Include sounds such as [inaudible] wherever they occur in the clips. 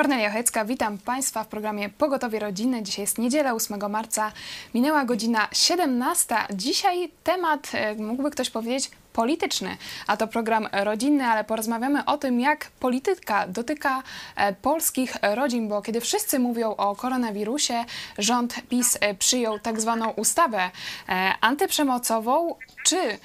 Kornelia Ochecka, witam Państwa w programie Pogotowie Rodziny. Dzisiaj jest niedziela, 8 marca. Minęła godzina 17. Dzisiaj temat, e, mógłby ktoś powiedzieć, polityczny, a to program rodzinny, ale porozmawiamy o tym, jak polityka dotyka e, polskich rodzin, bo kiedy wszyscy mówią o koronawirusie, rząd PiS e, przyjął tak zwaną ustawę e, antyprzemocową. Czy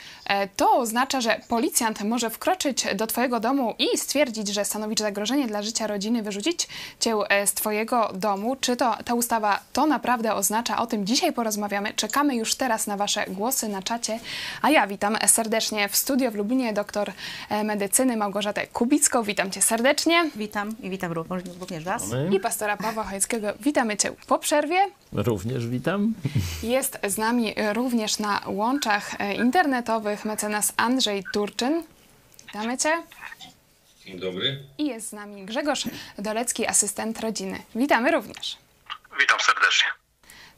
to oznacza, że policjant może wkroczyć do Twojego domu i stwierdzić, że stanowisz zagrożenie dla życia rodziny, wyrzucić Cię z Twojego domu? Czy to ta ustawa to naprawdę oznacza? O tym dzisiaj porozmawiamy. Czekamy już teraz na Wasze głosy na czacie, a ja witam serdecznie w studio w Lublinie doktor e, medycyny Małgorzatę Kubicką. Witam cię serdecznie. Witam i witam również Was. I pastora Pawła Chojeckiego. Witamy cię po przerwie. Również witam. Jest z nami również na łączach e, internetowych mecenas Andrzej Turczyn. Witamy cię. Dzień dobry. I jest z nami Grzegorz Dolecki, asystent rodziny. Witamy również. Witam serdecznie.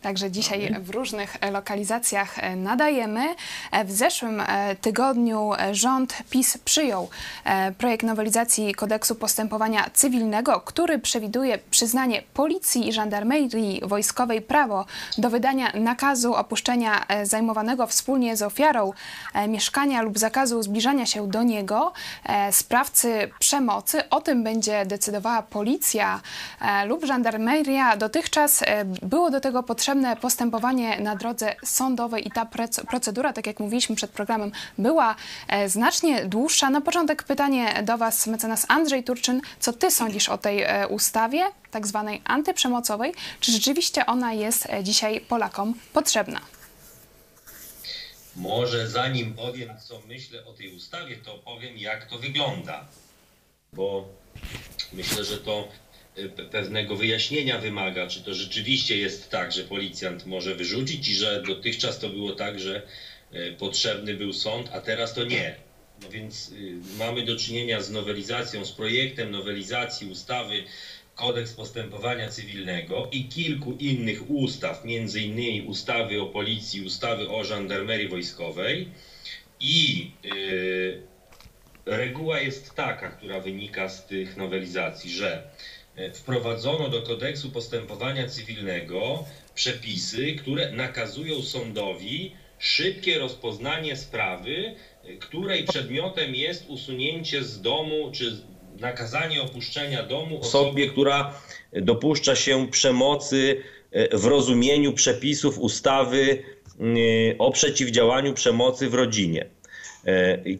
Także dzisiaj w różnych lokalizacjach e, nadajemy. E, w zeszłym e, tygodniu rząd PiS przyjął projekt nowelizacji kodeksu postępowania cywilnego, który przewiduje przyznanie policji i żandarmerii wojskowej prawo do wydania nakazu opuszczenia zajmowanego wspólnie z ofiarą mieszkania lub zakazu zbliżania się do niego sprawcy przemocy. O tym będzie decydowała policja lub żandarmeria. Dotychczas było do tego potrzebne potrzebne postępowanie na drodze sądowej i ta procedura, tak jak mówiliśmy przed programem, była e, znacznie dłuższa. Na początek pytanie do Was, mecenas Andrzej Turczyn. Co Ty sądzisz o tej e, ustawie, tak zwanej antyprzemocowej? Czy rzeczywiście ona jest e, dzisiaj Polakom potrzebna? Może zanim powiem, co myślę o tej ustawie, to powiem, jak to wygląda. Bo myślę, że to pewnego wyjaśnienia wymaga, czy to rzeczywiście jest tak, że policjant może wyrzucić i że dotychczas to było tak, że e, potrzebny był sąd, a teraz to nie. No więc y, mamy do czynienia z nowelizacją, z projektem nowelizacji ustawy Kodeks Postępowania Cywilnego i kilku innych ustaw, między innymi ustawy o policji, ustawy o żandarmerii wojskowej i yy, reguła jest taka, która wynika z tych nowelizacji, że wprowadzono do kodeksu postępowania cywilnego przepisy, które nakazują sądowi szybkie rozpoznanie sprawy, e, której przedmiotem jest usunięcie z domu czy nakazanie opuszczenia domu osobie, która dopuszcza się przemocy e, w rozumieniu przepisów ustawy o przeciwdziałaniu przemocy w rodzinie.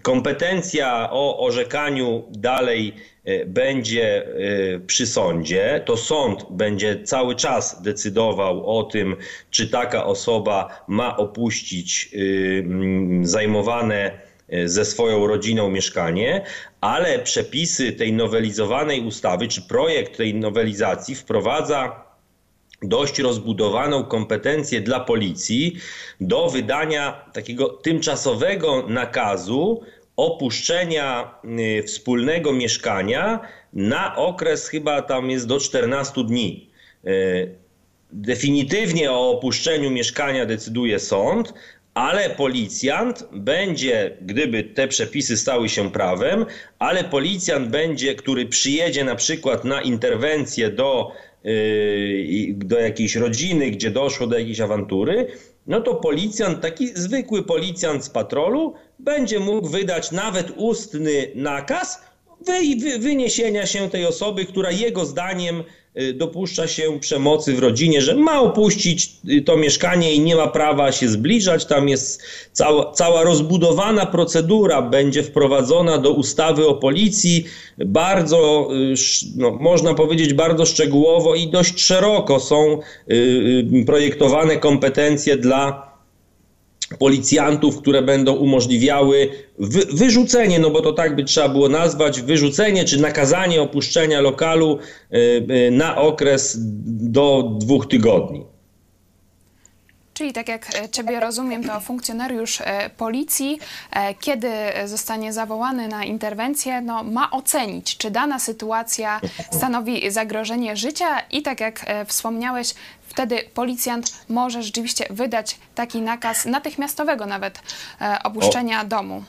Kompetencja o orzekaniu dalej E, będzie e, przy sądzie, to sąd będzie cały czas decydował o tym, czy taka osoba ma opuścić y, zajmowane e, ze swoją rodziną mieszkanie, ale przepisy tej nowelizowanej ustawy, czy projekt tej nowelizacji wprowadza dość rozbudowaną kompetencję dla policji do wydania takiego tymczasowego nakazu opuszczenia y, wspólnego mieszkania na okres chyba tam jest do 14 dni. Y, definitywnie o opuszczeniu mieszkania decyduje sąd, ale policjant będzie, gdyby te przepisy stały się prawem, ale policjant będzie, który przyjedzie na przykład na interwencję do, y, do jakiejś rodziny, gdzie doszło do jakiejś awantury, no to policjant, taki zwykły policjant z patrolu, będzie mógł wydać nawet ustny nakaz wy, wyniesienia się tej osoby, która jego zdaniem y, dopuszcza się przemocy w rodzinie, że ma opuścić y, to mieszkanie i nie ma prawa się zbliżać. Tam jest cała, cała rozbudowana procedura, będzie wprowadzona do ustawy o policji, bardzo, y, no, można powiedzieć, bardzo szczegółowo i dość szeroko są projektowane kompetencje dla policjantów, które będą umożliwiały wy, wyrzucenie, no bo to tak by trzeba było nazwać, wyrzucenie czy nakazanie opuszczenia lokalu y, y, na okres do dwóch tygodni. Czyli tak jak e, Ciebie rozumiem, to funkcjonariusz e, policji, e, kiedy zostanie zawołany na interwencję, no, ma ocenić, czy dana sytuacja stanowi zagrożenie życia i tak jak wspomniałeś, wtedy policjant może rzeczywiście wydać taki nakaz natychmiastowego nawet opuszczenia o. domu.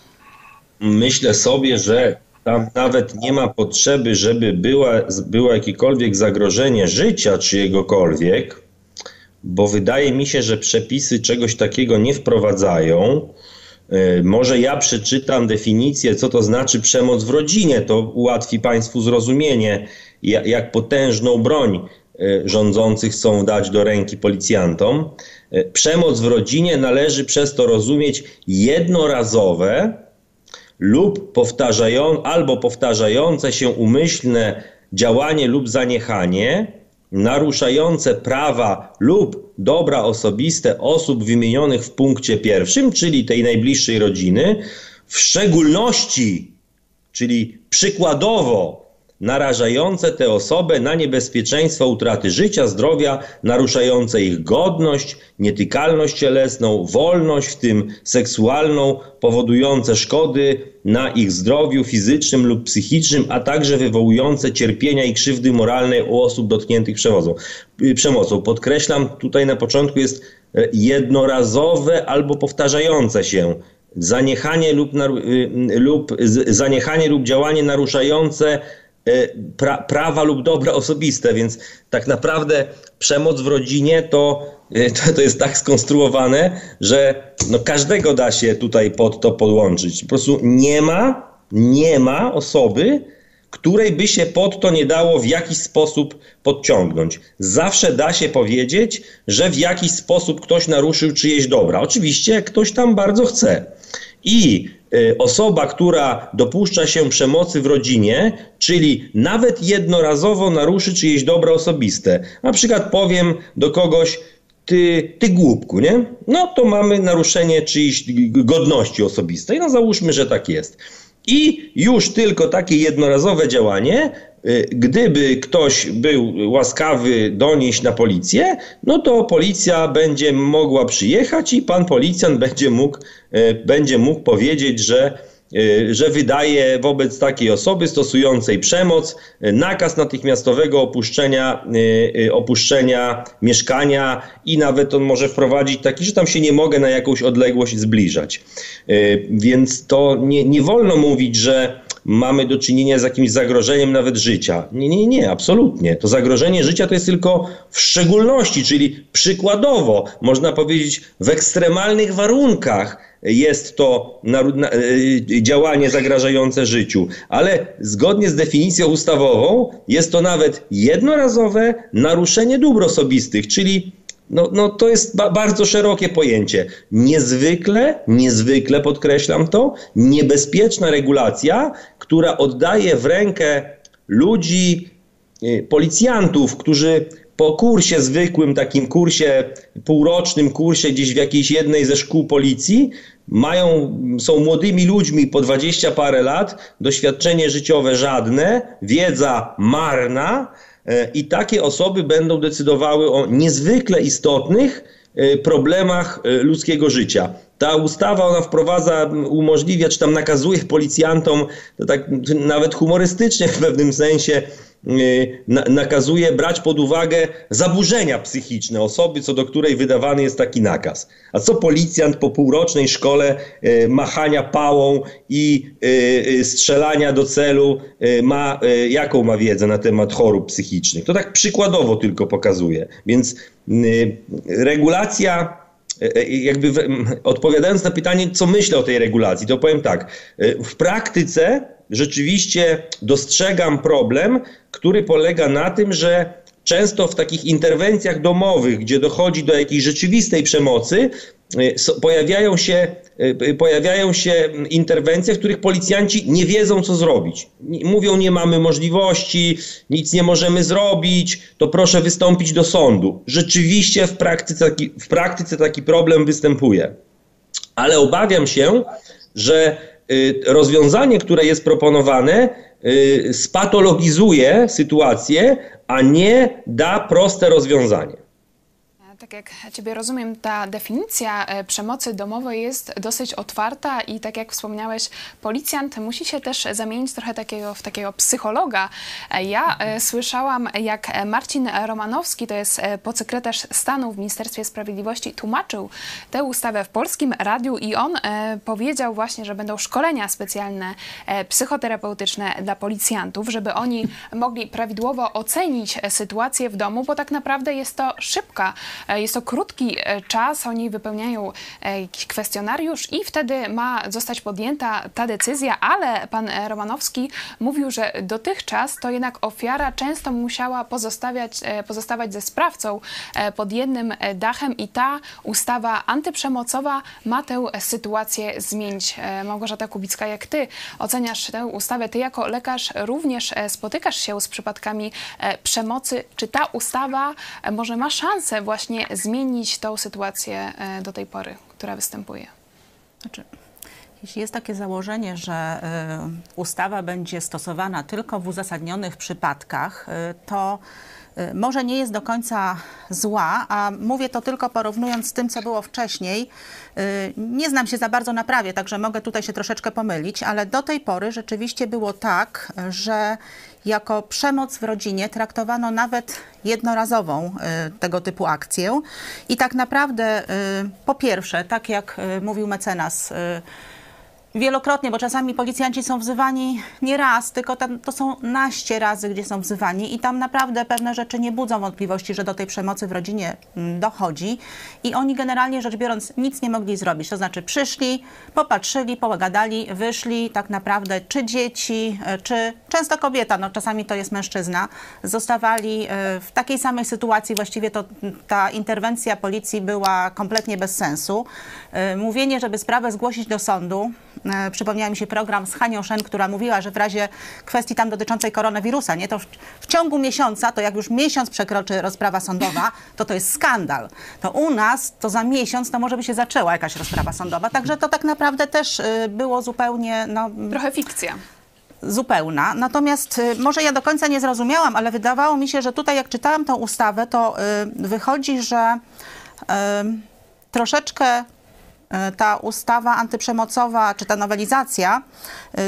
Myślę sobie, że tam nawet nie ma potrzeby, żeby była, było jakiekolwiek zagrożenie życia czyjegokolwiek, bo wydaje mi się, że przepisy czegoś takiego nie wprowadzają. E, może ja przeczytam definicję, co to znaczy przemoc w rodzinie. To ułatwi Państwu zrozumienie, jak potężną broń e, rządzących chcą dać do ręki policjantom. E, przemoc w rodzinie należy przez to rozumieć jednorazowe lub powtarzają, albo powtarzające się umyślne działanie lub zaniechanie naruszające prawa lub dobra osobiste osób wymienionych w punkcie pierwszym, czyli tej najbliższej rodziny, w szczególności, czyli przykładowo narażające te osoby na niebezpieczeństwo utraty życia, zdrowia, naruszające ich godność, nietykalność cielesną, wolność, w tym seksualną, powodujące szkody na ich zdrowiu fizycznym lub psychicznym, a także wywołujące cierpienia i krzywdy moralne u osób dotkniętych przemocą. Y, przemocą. Podkreślam, tutaj na początku jest e, jednorazowe albo powtarzające się zaniechanie lub, y, lub zaniechanie lub działanie naruszające pra, prawa lub dobra osobiste, więc tak naprawdę przemoc w rodzinie to, e, to, to, jest tak skonstruowane, że no każdego da się tutaj pod to podłączyć. Po prostu nie ma, nie ma osoby, której by się pod to nie dało w jakiś sposób podciągnąć. Zawsze da się powiedzieć, że w jakiś sposób ktoś naruszył czyjeś dobra. Oczywiście ktoś tam bardzo chce. I osoba, która dopuszcza się przemocy w rodzinie, czyli nawet jednorazowo naruszy czyjeś dobra osobiste. Na przykład powiem do kogoś, ty, ty głupku, nie? No to mamy naruszenie czyjejś godności osobistej. No załóżmy, że tak jest. I już tylko takie jednorazowe działanie Y, gdyby ktoś był łaskawy donieść na policję, no to policja będzie mogła przyjechać i pan policjant będzie mógł, y, będzie mógł powiedzieć, że y, że wydaje wobec takiej osoby stosującej przemoc nakaz natychmiastowego opuszczenia, opuszczenia mieszkania i nawet on może wprowadzić taki, że tam się nie mogę na jakąś odległość zbliżać. Więc to nie, nie wolno mówić, że mamy do czynienia z jakimś zagrożeniem nawet życia. Nie, nie, nie, absolutnie. To zagrożenie życia to jest tylko w szczególności, czyli przykładowo, można powiedzieć, w ekstremalnych warunkach jest to e, działanie zagrażające życiu, ale zgodnie z definicją ustawową jest to nawet jednorazowe naruszenie dóbr osobistych, czyli no, no to jest ba bardzo szerokie pojęcie. Niezwykle, niezwykle podkreślam to, niebezpieczna regulacja, która oddaje w rękę ludzi, y, policjantów, którzy po kursie zwykłym, takim kursie, półrocznym kursie gdzieś w jakiejś jednej ze szkół policji, mają, są młodymi ludźmi po dwadzieścia parę lat, doświadczenie życiowe żadne, wiedza marna, i takie osoby będą decydowały o niezwykle istotnych e, problemach e, ludzkiego życia. Ta ustawa ona wprowadza, umożliwia, czy tam nakazuje policjantom, to tak nawet humorystycznie w pewnym sensie, nakazuje brać pod uwagę zaburzenia psychiczne osoby, co do której wydawany jest taki nakaz. A co policjant po półrocznej szkole y, machania pałą i y, strzelania do celu ma, jaką ma wiedzę na temat chorób psychicznych? To tak przykładowo tylko pokazuje. Więc regulacja jakby odpowiadając na pytanie, co myślę o tej regulacji, to powiem tak. W praktyce rzeczywiście dostrzegam problem, który polega na tym, że często w takich interwencjach domowych, gdzie dochodzi do jakiejś rzeczywistej przemocy, y, pojawiają się, y, pojawiają się interwencje, w których policjanci nie wiedzą, co zrobić. Mówią, nie mamy możliwości, nic nie możemy zrobić, to proszę wystąpić do sądu. Rzeczywiście w praktyce taki, w praktyce taki problem występuje. Ale obawiam się, że Y, rozwiązanie, które jest proponowane, y, spatologizuje sytuację, a nie da proste rozwiązanie. Tak jak Ciebie rozumiem, ta definicja e, przemocy domowej jest dosyć otwarta i tak jak wspomniałeś, policjant musi się też zamienić trochę takiego, w takiego psychologa. E, ja e, słyszałam, jak Marcin Romanowski, to jest podsekretarz stanu w Ministerstwie Sprawiedliwości, tłumaczył tę ustawę w polskim radiu i on powiedział właśnie, że będą szkolenia specjalne psychoterapeutyczne dla policjantów, żeby oni mogli prawidłowo ocenić sytuację w domu, bo tak naprawdę jest to szybka jest to krótki e, czas, oni wypełniają e, jakiś kwestionariusz i wtedy ma zostać podjęta ta decyzja, ale pan Romanowski mówił, że dotychczas to jednak ofiara często musiała pozostawiać, pozostawać ze sprawcą pod jednym dachem i ta ustawa antyprzemocowa ma tę sytuację zmienić. Małgorzata Kubicka, jak ty oceniasz tę ustawę, ty jako lekarz również spotykasz się z przypadkami przemocy. Czy ta ustawa może ma szansę właśnie właśnie zmienić tą sytuację e, do tej pory, która występuje? Znaczy, jeśli jest takie założenie, że y, ustawa będzie stosowana tylko w uzasadnionych przypadkach, y, to może nie jest do końca zła, a mówię to tylko porównując z tym, co było wcześniej. Nie znam się za bardzo na prawie, także mogę tutaj się troszeczkę pomylić, ale do tej pory rzeczywiście było tak, że jako przemoc w rodzinie traktowano nawet jednorazową y, tego typu akcję. I tak naprawdę, y, po pierwsze, tak jak y, mówił mecenas, Wielokrotnie, bo czasami policjanci są wzywani nie raz, tylko tam, to są naście razy, gdzie są wzywani i tam naprawdę pewne rzeczy nie budzą wątpliwości, że do tej przemocy w rodzinie mm, dochodzi i oni generalnie rzecz biorąc nic nie mogli zrobić. To znaczy przyszli, popatrzyli, pogadali, wyszli, tak naprawdę czy dzieci, e, czy często kobieta, no czasami to jest mężczyzna, zostawali e, w takiej samej sytuacji, właściwie to ta interwencja policji była kompletnie bez sensu. E, mówienie, żeby sprawę zgłosić do sądu, E, przypomniała mi się program z Hanią Szen, która mówiła, że w razie kwestii tam dotyczącej koronawirusa, nie, to w, w, ciągu miesiąca, to jak już miesiąc przekroczy rozprawa sądowa, to to jest skandal. To u nas, to za miesiąc, to może by się zaczęła jakaś rozprawa sądowa. Także to tak naprawdę też y, było zupełnie... No, Trochę fikcja zupełna. Natomiast y, może ja do końca nie zrozumiałam, ale wydawało mi się, że tutaj jak czytałam tę ustawę, to y, wychodzi, że troszeczkę ta ustawa antyprzemocowa, czy ta nowelizacja, e,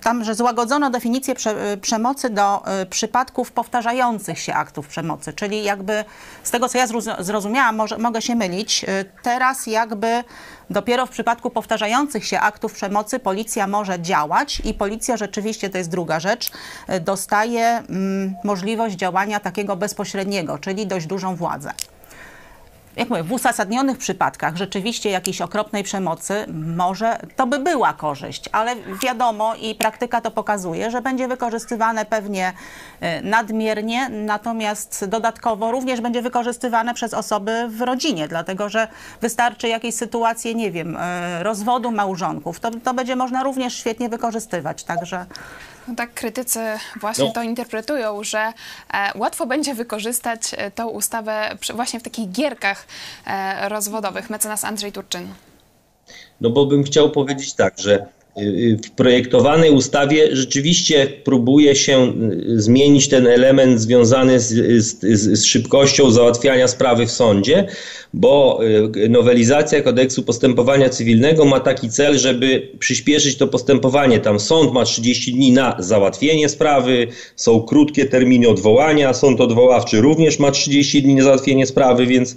tam, że złagodzono definicję e, przemocy do przypadków powtarzających się aktów przemocy, czyli jakby z tego, co ja zrozumiałam, może, mogę się mylić, teraz jakby dopiero w przypadku powtarzających się aktów przemocy policja może działać i policja rzeczywiście, to jest druga rzecz, dostaje mm, możliwość działania takiego bezpośredniego, czyli dość dużą władzę jak mówię, w uzasadnionych przypadkach rzeczywiście jakiejś okropnej przemocy może to by była korzyść, ale wiadomo i praktyka to pokazuje, że będzie wykorzystywane pewnie e, nadmiernie, natomiast dodatkowo również będzie wykorzystywane przez osoby w rodzinie, dlatego że wystarczy jakieś sytuacje, nie wiem, e, rozwodu małżonków, to, to będzie można również świetnie wykorzystywać, także... Tak, krytycy właśnie no. to interpretują, że e, łatwo będzie wykorzystać e, tą ustawę właśnie w takich gierkach e, rozwodowych. Mecenas Andrzej Turczyn. No bo bym chciał powiedzieć tak, że w projektowanej ustawie rzeczywiście próbuje się y, zmienić ten element związany z, z, z, szybkością załatwiania sprawy w sądzie, bo y, nowelizacja kodeksu postępowania cywilnego ma taki cel, żeby przyspieszyć to postępowanie. Tam sąd ma 30 dni na załatwienie sprawy, są krótkie terminy odwołania, sąd odwoławczy również ma 30 dni na załatwienie sprawy, więc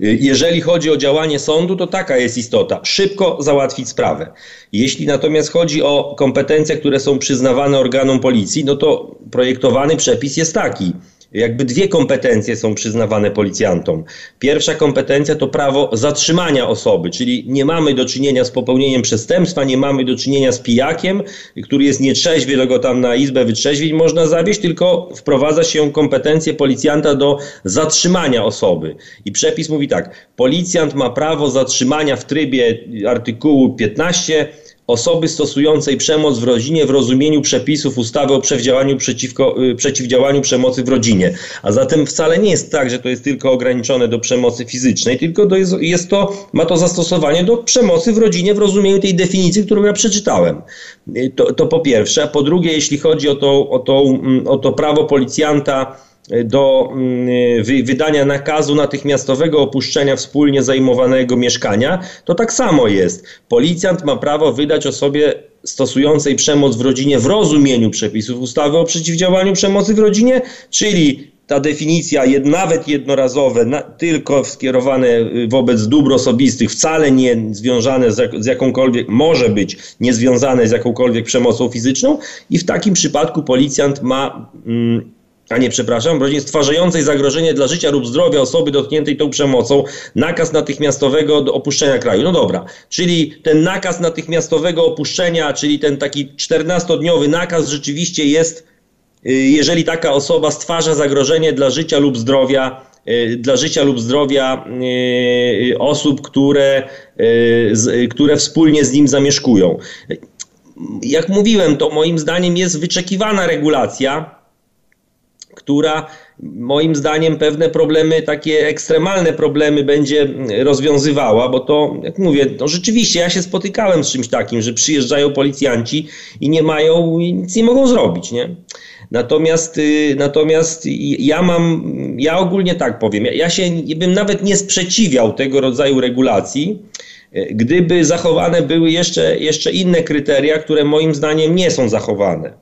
jeżeli chodzi o działanie sądu, to taka jest istota. Szybko załatwić sprawę. Jeśli natomiast chodzi o kompetencje, które są przyznawane organom policji, no to projektowany przepis jest taki jakby dwie kompetencje są przyznawane policjantom. Pierwsza kompetencja to prawo zatrzymania osoby, czyli nie mamy do czynienia z popełnieniem przestępstwa, nie mamy do czynienia z pijakiem, który jest nietrzeźwy, to go tam na izbę wytrzeźwić można zawieść, tylko wprowadza się kompetencje policjanta do zatrzymania osoby. I przepis mówi tak, policjant ma prawo zatrzymania w trybie artykułu 15 osoby stosującej przemoc w rodzinie w rozumieniu przepisów ustawy o przeciwdziałaniu, przeciwko, y, przeciwdziałaniu przemocy w rodzinie. A zatem wcale nie jest tak, że to jest tylko ograniczone do przemocy fizycznej, tylko to jest, jest to, ma to zastosowanie do przemocy w rodzinie w rozumieniu tej definicji, którą ja przeczytałem. Y, to, to po pierwsze. A po drugie, jeśli chodzi o to, o to, mm, o to prawo policjanta do mm, wydania nakazu natychmiastowego opuszczenia wspólnie zajmowanego mieszkania, to tak samo jest. Policjant ma prawo wydać osobie stosującej przemoc w rodzinie w rozumieniu przepisów ustawy o przeciwdziałaniu przemocy w rodzinie, czyli ta definicja nawet jednorazowe, tylko skierowane y, wobec dóbr osobistych, wcale nie związane z jakąkolwiek, może być niezwiązane z jakąkolwiek przemocą fizyczną i w takim przypadku policjant ma mm, a nie przepraszam, w rodzinie stwarzającej zagrożenie dla życia lub zdrowia osoby dotkniętej tą przemocą, nakaz natychmiastowego opuszczenia kraju. No dobra, czyli ten nakaz natychmiastowego opuszczenia, czyli ten taki 14-dniowy nakaz rzeczywiście jest, y, jeżeli taka osoba stwarza zagrożenie dla życia lub zdrowia, y, dla życia lub zdrowia y, osób, które, które wspólnie z nim zamieszkują. Jak mówiłem, to moim zdaniem jest wyczekiwana regulacja, która moim zdaniem pewne problemy, takie ekstremalne problemy będzie rozwiązywała, bo to, jak mówię, to rzeczywiście ja się spotykałem z czymś takim, że przyjeżdżają policjanci i nie mają, nic nie mogą zrobić, nie? Natomiast, y, natomiast ja mam, ja ogólnie tak powiem, ja się bym nawet nie sprzeciwiał tego rodzaju regulacji, y, gdyby zachowane były jeszcze, jeszcze inne kryteria, które moim zdaniem nie są zachowane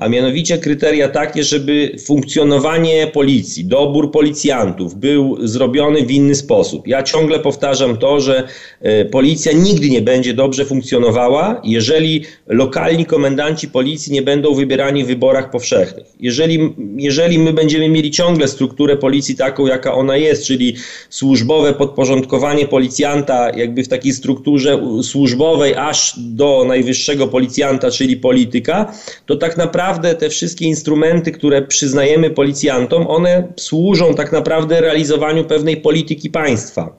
a mianowicie kryteria takie, żeby funkcjonowanie policji, dobór policjantów był zrobiony w inny sposób. Ja ciągle powtarzam to, że e, policja nigdy nie będzie dobrze funkcjonowała, jeżeli lokalni komendanci policji nie będą wybierani w wyborach powszechnych. Jeżeli, jeżeli my będziemy mieli ciągle strukturę policji taką, jaka ona jest, czyli służbowe podporządkowanie policjanta jakby w takiej strukturze służbowej aż do najwyższego policjanta, czyli polityka, to tak naprawdę naprawdę te wszystkie instrumenty, które przyznajemy policjantom, one służą tak naprawdę realizowaniu pewnej polityki państwa,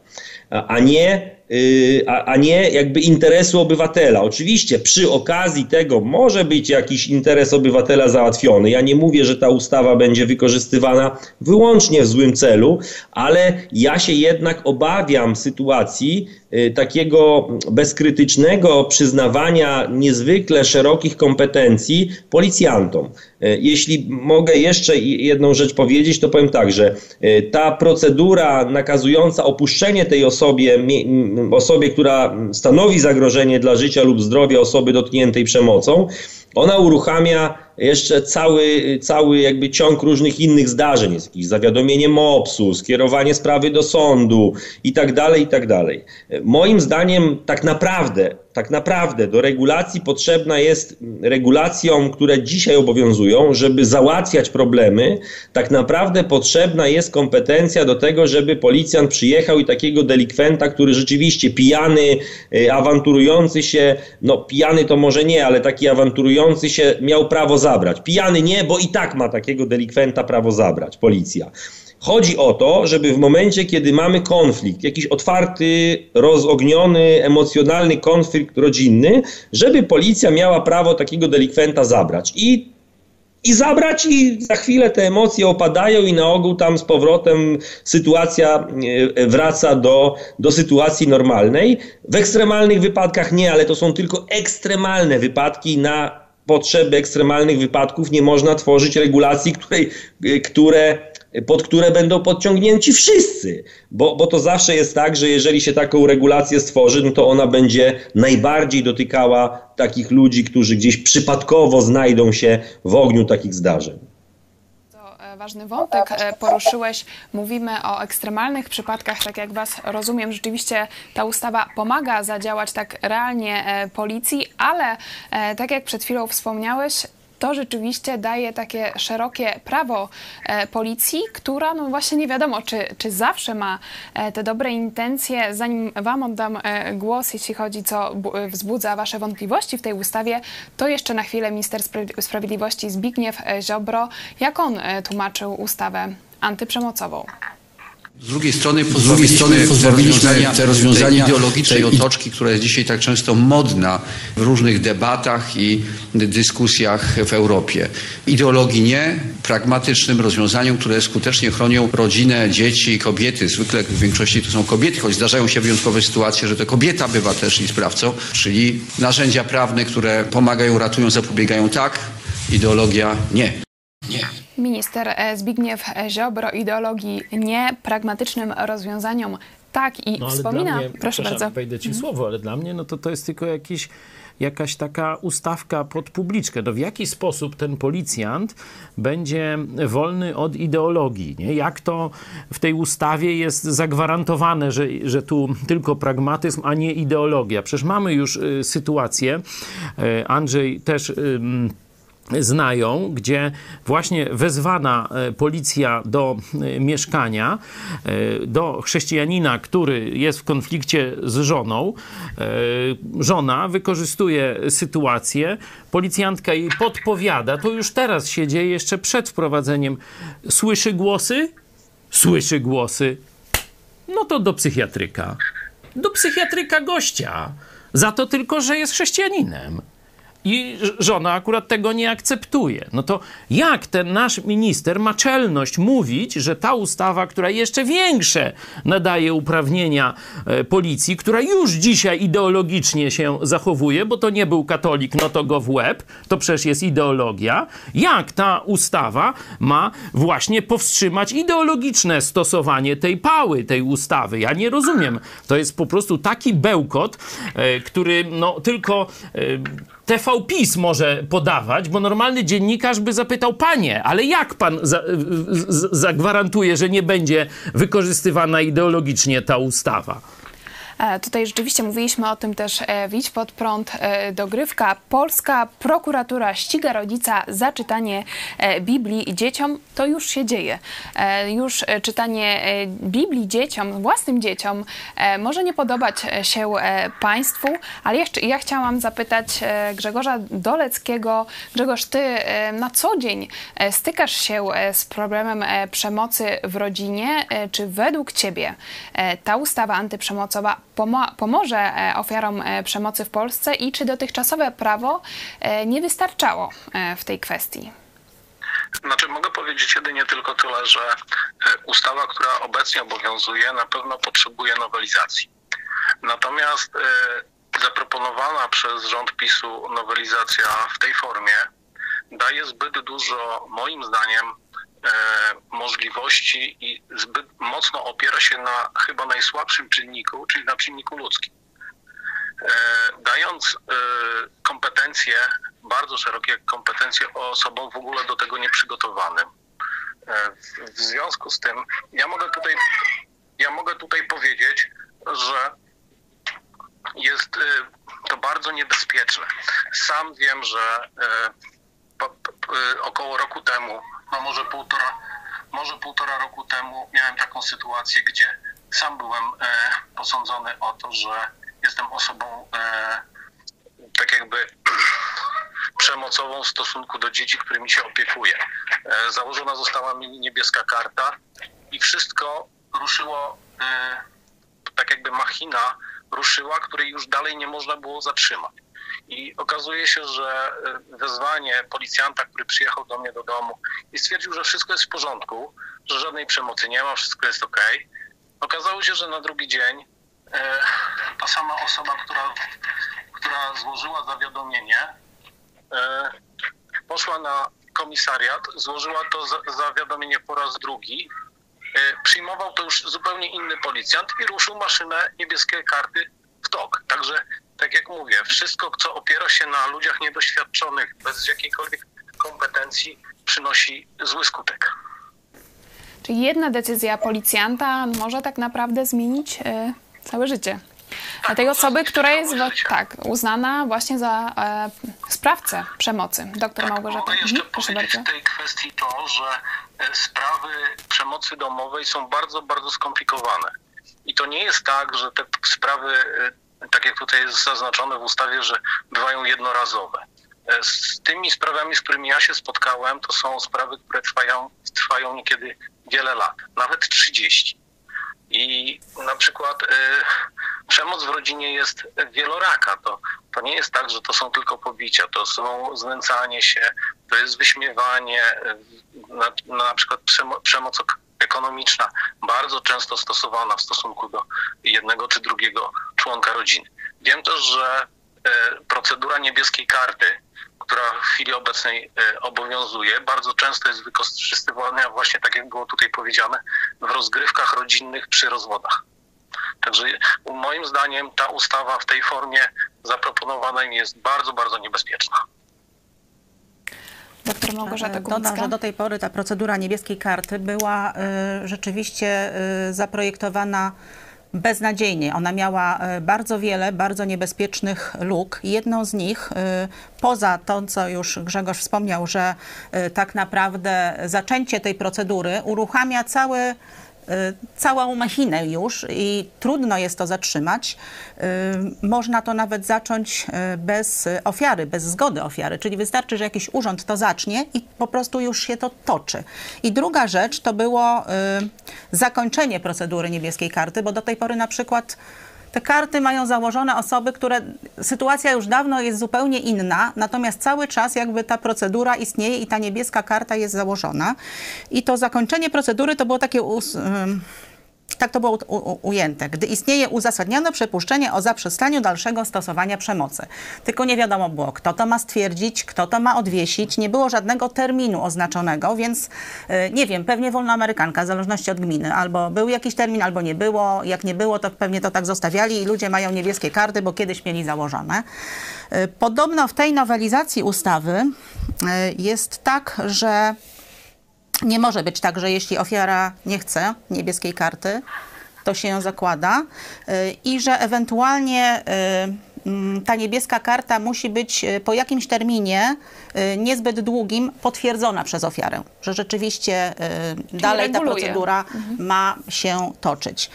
a nie Y, a, nie jakby interesu obywatela. Oczywiście przy okazji tego może być jakiś interes obywatela załatwiony. Ja nie mówię, że ta ustawa będzie wykorzystywana wyłącznie w złym celu, ale ja się jednak obawiam sytuacji takiego bezkrytycznego przyznawania niezwykle szerokich kompetencji policjantom. Y, jeśli mogę jeszcze jedną rzecz powiedzieć, to powiem tak, że ta procedura nakazująca opuszczenie tej osobie osobie, która stanowi zagrożenie dla życia lub zdrowia osoby dotkniętej przemocą, ona uruchamia jeszcze cały, cały jakby ciąg różnych innych zdarzeń, jest jakieś zawiadomienie MOPS-u, skierowanie sprawy do sądu i tak dalej, i tak dalej. Moim zdaniem tak naprawdę, tak naprawdę do regulacji potrzebna jest regulacją, które dzisiaj obowiązują, żeby załatwiać problemy, tak naprawdę potrzebna jest kompetencja do tego, żeby policjant przyjechał i takiego delikwenta, który rzeczywiście pijany, y, awanturujący się, no pijany to może nie, ale taki awanturujący się miał prawo zabrać. Pijany nie, bo i tak ma takiego delikwenta prawo zabrać, policja. Chodzi o to, żeby w momencie, kiedy mamy konflikt, jakiś otwarty, rozogniony, emocjonalny konflikt rodzinny, żeby policja miała prawo takiego delikwenta zabrać. I i zabrać i za chwilę te emocje opadają i na ogół tam z powrotem sytuacja e, wraca do, do sytuacji normalnej. W ekstremalnych wypadkach nie, ale to są tylko ekstremalne wypadki na potrzeby ekstremalnych wypadków nie można tworzyć regulacji, której, które, pod które będą podciągnięci wszyscy. Bo, bo to zawsze jest tak, że jeżeli się taką regulację stworzy, no to ona będzie najbardziej dotykała takich ludzi, którzy gdzieś przypadkowo znajdą się w ogniu takich zdarzeń ważny wątek e, poruszyłeś. Mówimy o ekstremalnych przypadkach, tak jak Was rozumiem. Rzeczywiście ta ustawa pomaga zadziałać tak realnie e, policji, ale e, tak jak przed chwilą wspomniałeś, to rzeczywiście daje takie szerokie prawo e, policji, która no właśnie nie wiadomo, czy, czy zawsze ma e, te dobre intencje. Zanim Wam oddam e, głos, jeśli chodzi co wzbudza Wasze wątpliwości w tej ustawie, to jeszcze na chwilę minister sprawiedliwości Zbigniew Ziobro, jak on tłumaczył ustawę antyprzemocową. Z drugiej strony pozbawiliśmy, strony pozbawiliśmy te rozwiązania ideologicznej otoczki, która jest dzisiaj tak często modna w różnych debatach i dyskusjach w Europie. Ideologii nie, pragmatycznym rozwiązaniom, które skutecznie chronią rodzinę, dzieci, kobiety. Zwykle w większości to są kobiety, choć zdarzają się wyjątkowe sytuacje, że to kobieta bywa też i sprawcą, czyli narzędzia prawne, które pomagają, ratują, zapobiegają tak, ideologia nie. Nie. Minister e, Zbigniew Ziobro ideologii nie, pragmatycznym rozwiązaniom tak i No, wspomina. mnie, Proszę bardzo. Wejdę ci w słowo, ale dla mnie no to, to jest tylko jakiś, jakaś taka ustawka pod publiczkę. No w jaki sposób ten policjant będzie wolny od ideologii? Nie? Jak to w tej ustawie jest zagwarantowane, że, że tu tylko pragmatyzm, a nie ideologia? Przecież mamy już y, sytuację, y, Andrzej też... Y, znają, gdzie właśnie wezwana e, policja do e, mieszkania, e, do chrześcijanina, który jest w konflikcie z żoną. Żona wykorzystuje sytuację, policjantka jej podpowiada, to już teraz się dzieje, jeszcze przed wprowadzeniem. Słyszy głosy? Słyszy głosy. No to do psychiatryka. Do psychiatryka gościa. Za to tylko, że jest chrześcijaninem i żona akurat tego nie akceptuje. No to jak ten nasz minister ma czelność mówić, że ta ustawa, która jeszcze większe nadaje uprawnienia e, policji, która już dzisiaj ideologicznie się zachowuje, bo to nie był katolik, no to go w łeb, to przecież jest ideologia, jak ta ustawa ma właśnie powstrzymać ideologiczne stosowanie tej pały, tej ustawy? Ja nie rozumiem. To jest po prostu taki bełkot, e, który no tylko e, TV PiS może podawać, bo normalny dziennikarz by zapytał, panie, ale jak pan za, z, zagwarantuje, że nie będzie wykorzystywana ideologicznie ta ustawa? E, tutaj rzeczywiście mówiliśmy o tym też e, w Pod Prąd e, dogrywka. Polska prokuratura ściga rodzica za czytanie Biblii dzieciom. To już się dzieje. Już czytanie Biblii dzieciom, własnym dzieciom może nie podobać się Państwu, ale jeszcze ja chciałam zapytać Grzegorza Doleckiego. Grzegorz, Ty na co dzień stykasz się z problemem przemocy w rodzinie. Czy według Ciebie ta ustawa antyprzemocowa pomo pomoże e, ofiarom e, przemocy w Polsce i czy dotychczasowe prawo e, nie wystarczało w tej kwestii? Znaczy, mogę powiedzieć jedynie tylko tyle, że ustawa, która obecnie obowiązuje, na pewno potrzebuje nowelizacji. Natomiast zaproponowana przez rząd PiSu nowelizacja w tej formie daje zbyt dużo, moim zdaniem, możliwości i zbyt mocno opiera się na chyba najsłabszym czynniku, czyli na czynniku ludzkim. E, dając e, kompetencje, bardzo szerokie kompetencje osobom w ogóle do tego nieprzygotowanym. W związku z tym ja mogę tutaj, ja mogę tutaj powiedzieć, że jest to bardzo niebezpieczne. Sam wiem, że około roku temu no może półtora, może półtora roku temu miałem taką sytuację, gdzie sam byłem e, posądzony o to, że jestem osobą e, tak jakby przemocową w stosunku do dzieci, którymi się opiekuję. E, założona została mi niebieska karta i wszystko ruszyło, e, tak jakby machina ruszyła, której już dalej nie można było zatrzymać. I okazuje się, że e, wezwanie policjanta, który przyjechał do mnie do domu i stwierdził, że wszystko jest w porządku, że żadnej przemocy nie ma, wszystko jest ok. Okazało się, że na drugi dzień e, ta sama osoba, która, która złożyła zawiadomienie, e, poszła na komisariat, złożyła to zawiadomienie po raz drugi. Przyjmował to już zupełnie inny policjant i ruszył maszynę niebieskie karty w tok. Także tak jak mówię, wszystko, co opiera się na ludziach niedoświadczonych, bez jakiejkolwiek kompetencji, przynosi zły skutek. Czyli jedna decyzja policjanta może tak naprawdę zmienić e, całe życie. Tak, tej osoby, która jest tak, uznana właśnie za e, sprawcę przemocy. Doktor tak, Małgorzata. Mogę jeszcze mhm, Proszę powiedzieć bardzo. w tej kwestii to, że e, sprawy przemocy domowej są bardzo, bardzo skomplikowane. I to nie jest tak, że te sprawy e, tak jak tutaj jest zaznaczone w ustawie, że bywają jednorazowe. E, z tymi sprawami, z którymi ja się spotkałem, to są sprawy, które trwają, trwają niekiedy wiele lat, nawet 30. I na przykład y, przemoc w rodzinie jest wieloraka. To, to nie jest tak, że to są tylko pobicia, to są znęcanie się, to jest wyśmiewanie, na, na przykład przemoc ekonomiczna, bardzo często stosowana w stosunku do jednego czy drugiego członka rodziny. Wiem też, że e, procedura niebieskiej karty, która w chwili obecnej obowiązuje, bardzo często jest wykorzystywana właśnie, tak jak było tutaj powiedziane, w rozgrywkach rodzinnych przy rozwodach. Także moim zdaniem ta ustawa w tej formie zaproponowana jest bardzo, bardzo niebezpieczna. Doktor Małgorzata Dodam, Kubicka. że do tej pory ta procedura niebieskiej karty była y, rzeczywiście y, zaprojektowana beznadziejnie. Ona miała bardzo wiele bardzo niebezpiecznych luk. Jedną z nich, poza to, co już Grzegorz wspomniał, że tak naprawdę zaczęcie tej procedury uruchamia cały całą machinę już i trudno jest to zatrzymać. Y, Można to nawet zacząć y, bez ofiary, bez zgody ofiary, czyli wystarczy, że jakiś urząd to zacznie i po prostu już się to toczy. I druga rzecz to było y, zakończenie procedury niebieskiej karty, bo do tej pory na przykład te karty mają założone osoby, które sytuacja już dawno jest zupełnie inna, natomiast cały czas jakby ta procedura istnieje i ta niebieska karta jest założona. I to zakończenie procedury to było takie us, tak to było ujęte, gdy istnieje uzasadnione przypuszczenie o zaprzestaniu dalszego stosowania przemocy. Tylko nie wiadomo było, kto to ma stwierdzić, kto to ma odwiesić. Nie było żadnego terminu oznaczonego, więc y, nie wiem, pewnie wolna amerykanka, w zależności od gminy. Albo był jakiś termin, albo nie było. Jak nie było, to pewnie to tak zostawiali i ludzie mają niebieskie karty, bo kiedyś mieli założone. Y, Podobno w tej nowelizacji ustawy y, jest tak, że nie może być tak, że jeśli ofiara nie chce niebieskiej karty, to się ją zakłada y, i że ewentualnie y, mm, ta niebieska karta musi być y, po jakimś terminie niezbyt długim potwierdzona przez ofiarę, że rzeczywiście y, dalej ta reguluje. procedura ma się toczyć.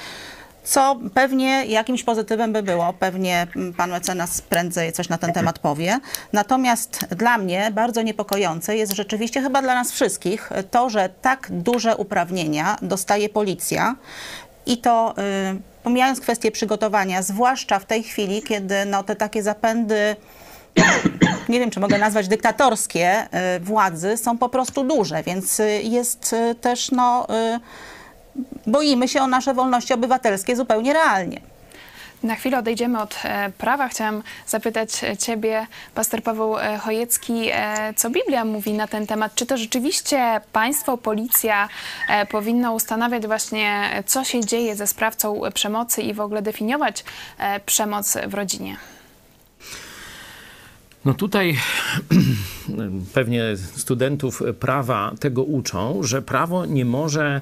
Co pewnie jakimś pozytywem by było, pewnie pan mecenas prędzej coś na ten temat powie. Natomiast dla mnie bardzo niepokojące jest rzeczywiście, chyba dla nas wszystkich, to, że tak duże uprawnienia dostaje policja i to y, pomijając kwestię przygotowania, zwłaszcza w tej chwili, kiedy no, te takie zapędy [coughs] nie wiem, czy mogę nazwać dyktatorskie y, władzy, są po prostu duże, więc y, jest też, no, boimy się o nasze wolności obywatelskie zupełnie realnie. Na chwilę odejdziemy od e, prawa. Chciałam zapytać e, Ciebie, pastor Paweł e, Chojecki, co Biblia mówi na ten temat? Czy to rzeczywiście państwo, policja powinno ustanawiać właśnie, co się dzieje ze sprawcą przemocy i w ogóle definiować przemoc w rodzinie? No tutaj [clears throat] pewnie studentów prawa tego uczą, że prawo nie może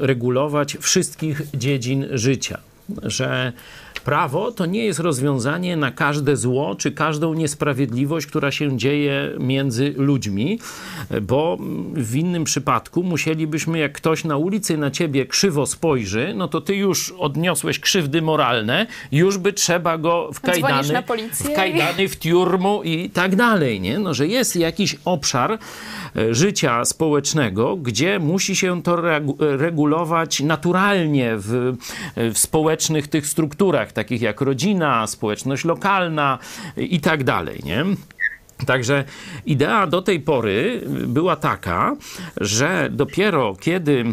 regulować wszystkich dziedzin życia. Że prawo to nie jest rozwiązanie na każde zło czy każdą niesprawiedliwość, która się dzieje między ludźmi, bo w innym przypadku musielibyśmy, jak ktoś na ulicy na ciebie krzywo spojrzy, no to ty już odniosłeś krzywdy moralne, już by trzeba go w kajdany, w kajdany w tiurmu i tak dalej, nie? No, że jest jakiś obszar e, życia społecznego, gdzie musi się to regu- regulować naturalnie w, w społecznych tych strukturach, takich jak rodzina, społeczność lokalna i tak dalej, nie? Także idea do tej pory była taka, że dopiero kiedy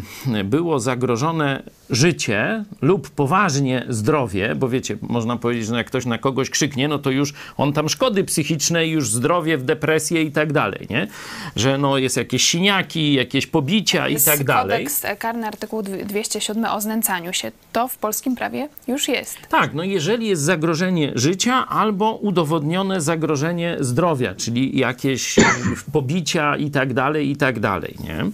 było zagrożone życie lub poważnie zdrowie, bo wiecie, można powiedzieć, że jak ktoś na kogoś krzyknie, no to już on tam szkody psychiczne, już zdrowie w depresję i tak dalej, nie? Że no jest jakieś siniaki, jakieś pobicia i tak dalej. Kodeks karny artykuł dw- 207 o znęcaniu się. To w polskim prawie już jest. Tak, no jeżeli jest zagrożenie życia albo udowodnione zagrożenie zdrowia, czyli jakieś e, pobicia i tak dalej, i tak dalej, nie?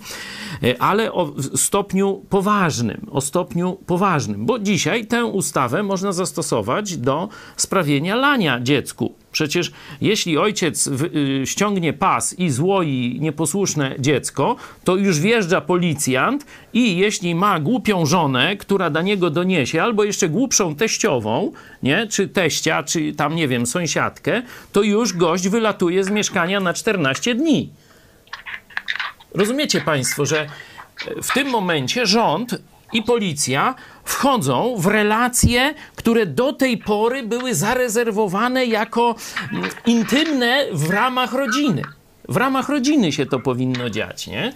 E, Ale o stopniu poważnym, o stopniu poważnym, bo dzisiaj tę ustawę można zastosować do sprawienia lania dziecku. Przecież jeśli ojciec w, y, ściągnie pas i złoi nieposłuszne dziecko, to już wjeżdża policjant i jeśli ma głupią żonę, która do niego doniesie, albo jeszcze głupszą teściową, nie? czy teścia, czy tam, nie wiem, sąsiadkę, to już gość wylatuje z mieszkania na 14 dni. Rozumiecie Państwo, że w tym momencie rząd i policja wchodzą w relacje, które do tej pory były zarezerwowane jako mm, intymne w ramach rodziny. W ramach rodziny się to powinno dziać, nie?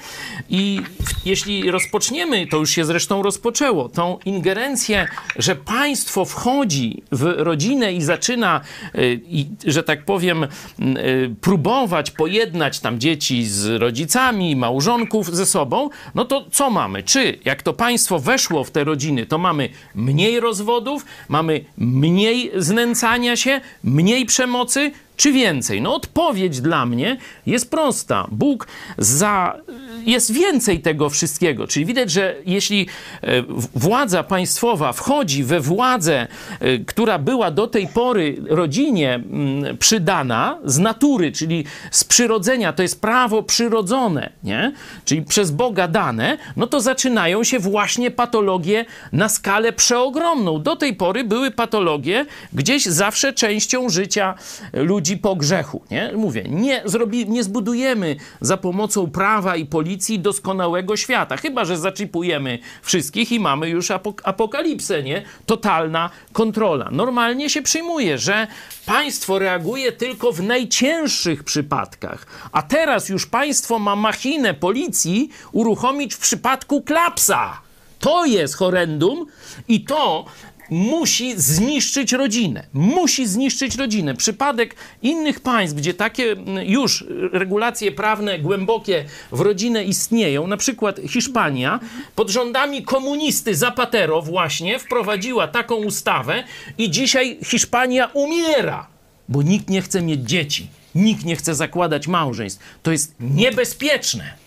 I jeśli rozpoczniemy, to już się zresztą rozpoczęło, tą ingerencję, że państwo wchodzi w rodzinę i zaczyna, y, i, że tak powiem, y, próbować pojednać tam dzieci z rodzicami, małżonków ze sobą, no to co mamy? Czy jak to państwo weszło w te rodziny, to mamy mniej rozwodów, mamy mniej znęcania się, mniej przemocy, czy więcej? No odpowiedź dla mnie jest prosta. Bóg za, jest więcej tego wszystkiego. Czyli widać, że jeśli e, władza państwowa wchodzi we władzę, e, która była do tej pory rodzinie mm, przydana z natury, czyli z przyrodzenia, to jest prawo przyrodzone, nie? czyli przez Boga dane, no to zaczynają się właśnie patologie na skalę przeogromną. Do tej pory były patologie gdzieś zawsze częścią życia ludzi ludzi po grzechu. Nie? Mówię, nie, zrobi, nie zbudujemy za pomocą prawa i policji doskonałego świata, chyba że zaczipujemy wszystkich i mamy już apok apokalipsę, nie? Totalna kontrola. Normalnie się przyjmuje, że państwo reaguje tylko w najcięższych przypadkach, a teraz już państwo ma machinę policji uruchomić w przypadku klapsa. To jest horrendum i to musi zniszczyć rodzinę. Musi zniszczyć rodzinę. Przypadek innych państw, gdzie takie już regulacje prawne głębokie w rodzinę istnieją, na przykład Hiszpania, pod rządami komunisty Zapatero właśnie wprowadziła taką ustawę i dzisiaj Hiszpania umiera, bo nikt nie chce mieć dzieci. Nikt nie chce zakładać małżeństw. To jest niebezpieczne.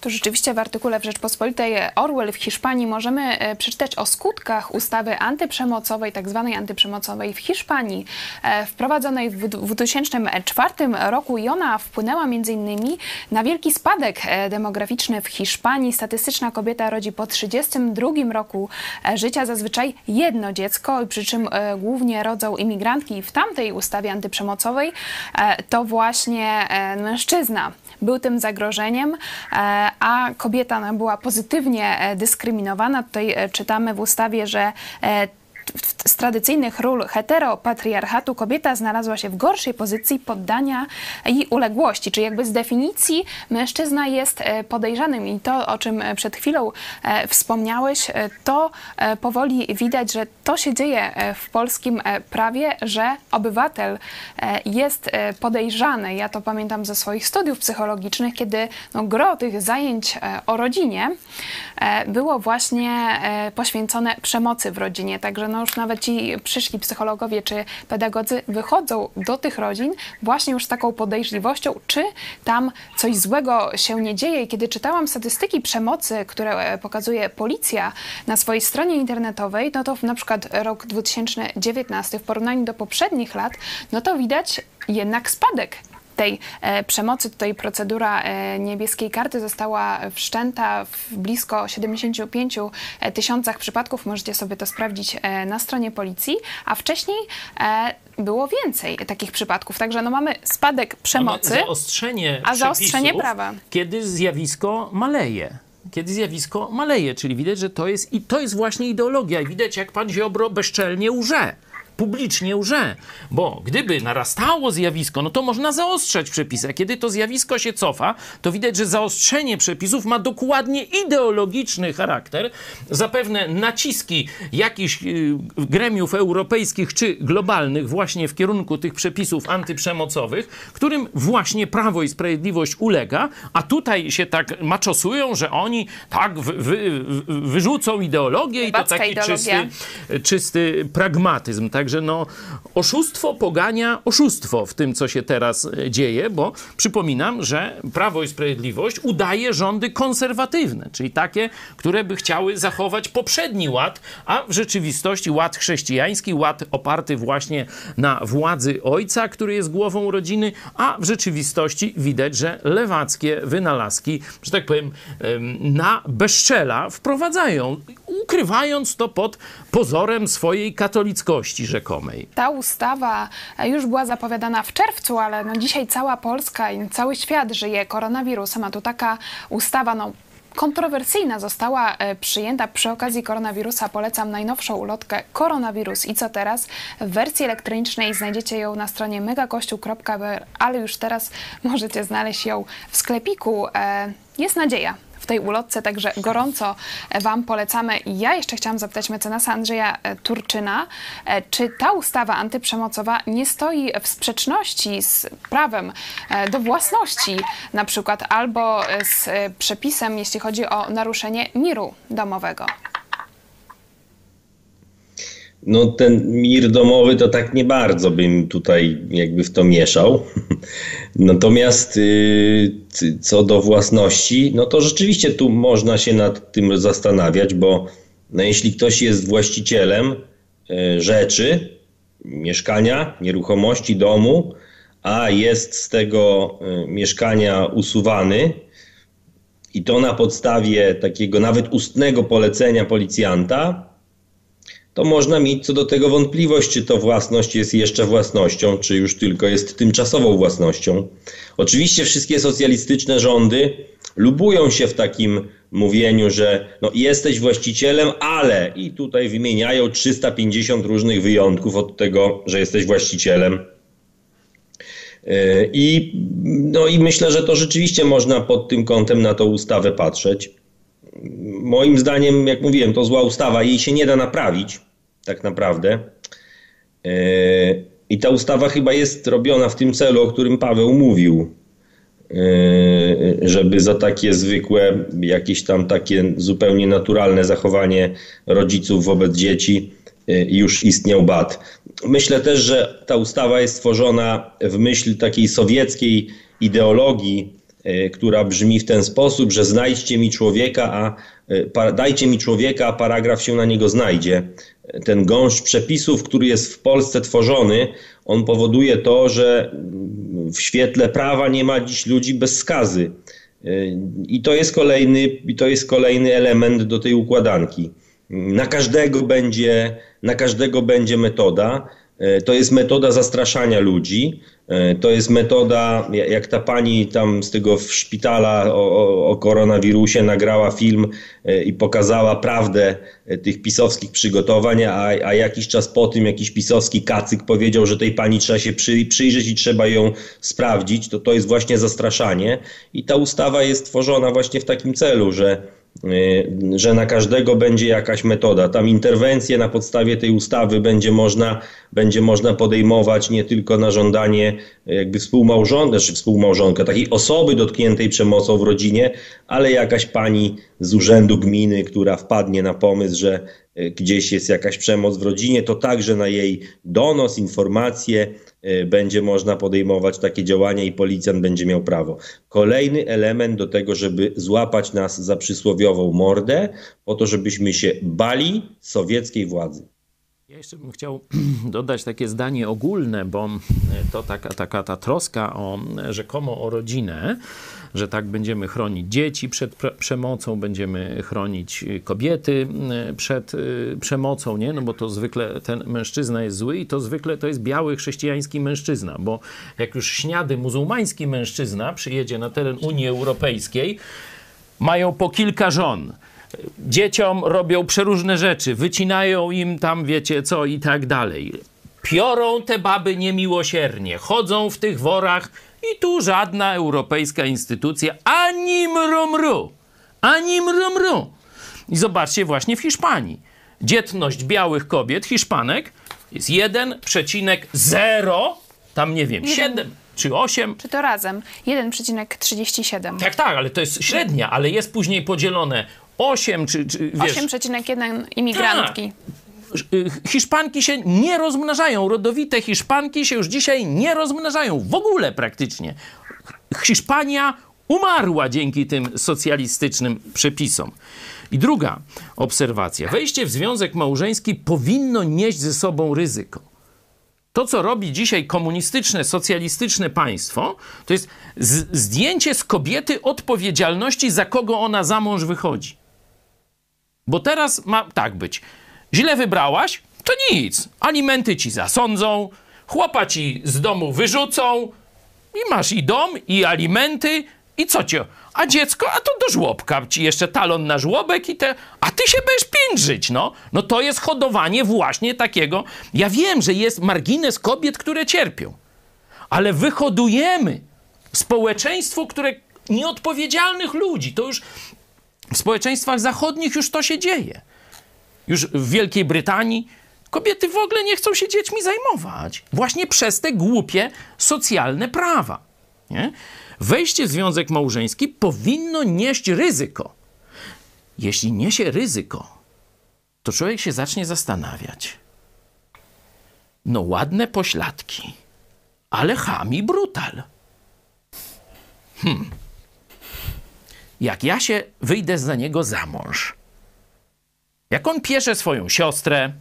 Tu rzeczywiście w artykule w Rzeczpospolitej Orwell w Hiszpanii możemy e, przeczytać o skutkach ustawy antyprzemocowej, tak zwanej antyprzemocowej w Hiszpanii, e, wprowadzonej w 2004 roku i ona wpłynęła między innymi na wielki spadek e, demograficzny w Hiszpanii. Statystyczna kobieta rodzi po 32 roku życia zazwyczaj jedno dziecko, przy czym głównie rodzą imigrantki. W tamtej ustawie antyprzemocowej to właśnie mężczyzna był tym zagrożeniem a kobieta była pozytywnie e, dyskryminowana. Tutaj e, czytamy w ustawie, że e, z tradycyjnych ról heteropatriarchatu kobieta znalazła się w gorszej pozycji poddania i uległości, czyli jakby z definicji mężczyzna jest e, podejrzanym i to, o czym przed chwilą e, wspomniałeś, e, to powoli widać, że to się dzieje w polskim prawie, że obywatel jest podejrzany. Ja to pamiętam ze swoich studiów psychologicznych, kiedy no, gro tych zajęć o rodzinie było właśnie poświęcone przemocy w rodzinie, także no już nawet ci przyszli psychologowie czy pedagodzy wychodzą do tych rodzin właśnie już z taką podejrzliwością, czy tam coś złego się nie dzieje. I kiedy czytałam statystyki przemocy, które e, pokazuje policja na swojej stronie internetowej, no to na przykład rok 2019 w porównaniu do poprzednich lat, no to widać jednak spadek tej e, przemocy. Tutaj procedura e, niebieskiej karty została wszczęta w blisko 75 e, tysiącach przypadków. Możecie sobie to sprawdzić na stronie policji, a wcześniej było więcej takich przypadków. Także no mamy spadek przemocy, mamy zaostrzenie a zaostrzenie prawa. Kiedy zjawisko maleje kiedy zjawisko maleje, czyli widać, że to jest i to jest właśnie ideologia. I widać, jak pan Ziobro bezczelnie łże publicznie łże, bo gdyby narastało zjawisko, no to można zaostrzać przepisy, a kiedy to zjawisko się cofa, to widać, że zaostrzenie przepisów ma dokładnie ideologiczny charakter. Zapewne naciski jakichś y, gremiów europejskich czy globalnych właśnie w kierunku tych przepisów antyprzemocowych, którym właśnie Prawo i Sprawiedliwość ulega, a tutaj się tak maczosują, że oni tak wy, wy, wyrzucą ideologię i to taki czysty, czysty pragmatyzm. Także Także no, oszustwo pogania oszustwo w tym, co się teraz e, dzieje, bo przypominam, że Prawo i Sprawiedliwość udaje rządy konserwatywne, czyli takie, które by chciały zachować poprzedni ład, a w rzeczywistości ład chrześcijański, ład oparty właśnie na władzy ojca, który jest głową rodziny, a w rzeczywistości widać, że lewackie wynalazki, że tak powiem, na bezczela wprowadzają, ukrywając to pod pozorem swojej katolickości, że rzekomej. Ta ustawa już była zapowiadana w czerwcu, ale no dzisiaj cała Polska i cały świat żyje koronawirusem, a tu taka ustawa, no kontrowersyjna została e, przyjęta przy okazji koronawirusa. Polecam najnowszą ulotkę Koronawirus i co teraz? W wersji elektronicznej znajdziecie ją na stronie megakościół.pl, ale już teraz możecie znaleźć ją w sklepiku. E, jest nadzieja tej ulotce, także gorąco Wam polecamy. Ja jeszcze chciałam zapytać mecenasa Andrzeja Turczyna, czy ta ustawa antyprzemocowa nie stoi w sprzeczności z prawem do własności na przykład, albo z przepisem, jeśli chodzi o naruszenie miru domowego? No ten mir domowy to tak nie bardzo bym tutaj jakby w to mieszał. [laughs] Natomiast y, co do własności, no to rzeczywiście tu można się nad tym zastanawiać, bo no jeśli ktoś jest właścicielem y, rzeczy, mieszkania, nieruchomości, domu, a jest z tego y, mieszkania usuwany, i to na podstawie takiego nawet ustnego polecenia policjanta, to można mieć co do tego wątpliwość, czy to własność jest jeszcze własnością, czy już tylko jest tymczasową własnością. Oczywiście wszystkie socjalistyczne rządy lubują się w takim mówieniu, że no jesteś właścicielem, ale i tutaj wymieniają 350 różnych wyjątków od tego, że jesteś właścicielem. E, I, no i myślę, że to rzeczywiście można pod tym kątem na tą ustawę patrzeć. Moim zdaniem, jak mówiłem, to zła ustawa, jej się nie da naprawić, tak naprawdę. E, I ta ustawa chyba jest robiona w tym celu, o którym Paweł mówił, e, żeby za takie zwykłe, jakieś tam takie zupełnie naturalne zachowanie rodziców wobec dzieci już istniał bat. Myślę też, że ta ustawa jest stworzona w myśl takiej sowieckiej ideologii, e, która brzmi w ten sposób, że znajdźcie mi człowieka, a e, dajcie mi człowieka, a paragraf się na niego znajdzie. Ten gąszcz przepisów, który jest w Polsce tworzony, on powoduje to, że w świetle prawa nie ma dziś ludzi bez skazy. E, I to jest kolejny, i to jest kolejny element do tej układanki. Na każdego będzie, na każdego będzie metoda. E, to jest metoda zastraszania ludzi. E, to jest metoda, jak ta pani tam z tego szpitala o, o, koronawirusie nagrała film e, i pokazała prawdę tych pisowskich przygotowań, a, a jakiś czas po tym jakiś pisowski kacyk powiedział, że tej pani trzeba się przy, przyjrzeć i trzeba ją sprawdzić, to to jest właśnie zastraszanie. I ta ustawa jest tworzona właśnie w takim celu, że że na każdego będzie jakaś metoda. Tam interwencje na podstawie tej ustawy będzie można, będzie można podejmować nie tylko na żądanie jakby współmałżonka, czy współmałżonka, takiej osoby dotkniętej przemocą w rodzinie, ale jakaś pani z urzędu gminy, która wpadnie na pomysł, że y, gdzieś jest jakaś przemoc w rodzinie, to także na jej donos, informacje y, będzie można podejmować takie działania i policjant będzie miał prawo. Kolejny element do tego, żeby złapać nas za przysłowiową mordę, po to, żebyśmy się bali sowieckiej władzy. Ja jeszcze bym chciał [clears throat] dodać takie zdanie ogólne, bo to taka, taka ta troska o rzekomo o rodzinę, że tak będziemy chronić dzieci przed przemocą, będziemy chronić kobiety e, przed e, przemocą, nie? No bo to zwykle ten mężczyzna jest zły i to zwykle to jest biały chrześcijański mężczyzna, bo jak już śniady muzułmański mężczyzna przyjedzie na teren Unii Europejskiej, mają po kilka żon dzieciom robią przeróżne rzeczy, wycinają im tam, wiecie co, i tak dalej. Piorą te baby niemiłosiernie, chodzą w tych worach i tu żadna europejska instytucja ani mrumru, ani mrumru. I zobaczcie właśnie w Hiszpanii. Dzietność białych kobiet, Hiszpanek, jest 1,0, tam nie wiem, 7 czy 8. Czy to razem? 1,37. Tak, tak, ale to jest średnia, ale jest później podzielone 8 czy, czy wiesz... 8,1 imigrantki. Tak. Hiszpanki się nie rozmnażają. Rodowite Hiszpanki się już dzisiaj nie rozmnażają. W ogóle praktycznie. Hiszpania umarła dzięki tym socjalistycznym przepisom. I druga obserwacja. Wejście w związek małżeński powinno nieść ze sobą ryzyko. To, co robi dzisiaj komunistyczne, socjalistyczne państwo, to jest zdjęcie z kobiety odpowiedzialności, za kogo ona za mąż wychodzi. Bo teraz ma tak być. Źle wybrałaś? To nic. Alimenty ci zasądzą, chłopa ci z domu wyrzucą i masz i dom, i alimenty, i co cię? A dziecko, a to do żłobka ci jeszcze talon na żłobek i te... A ty się będziesz piętrzyć, no. No to jest hodowanie właśnie takiego... Ja wiem, że jest margines kobiet, które cierpią. Ale wyhodujemy społeczeństwo, które nieodpowiedzialnych ludzi. To już W społeczeństwach zachodnich już to się dzieje. Już w Wielkiej Brytanii kobiety w ogóle nie chcą się dziećmi zajmować. Właśnie przez te głupie socjalne prawa. Nie? Wejście w związek małżeński powinno nieść ryzyko. Jeśli niesie ryzyko, to człowiek się zacznie zastanawiać. No, ładne pośladki, ale chami brutal. Hmm. Jak ja się wyjdę za niego za mąż, jak on pierze swoją siostrę,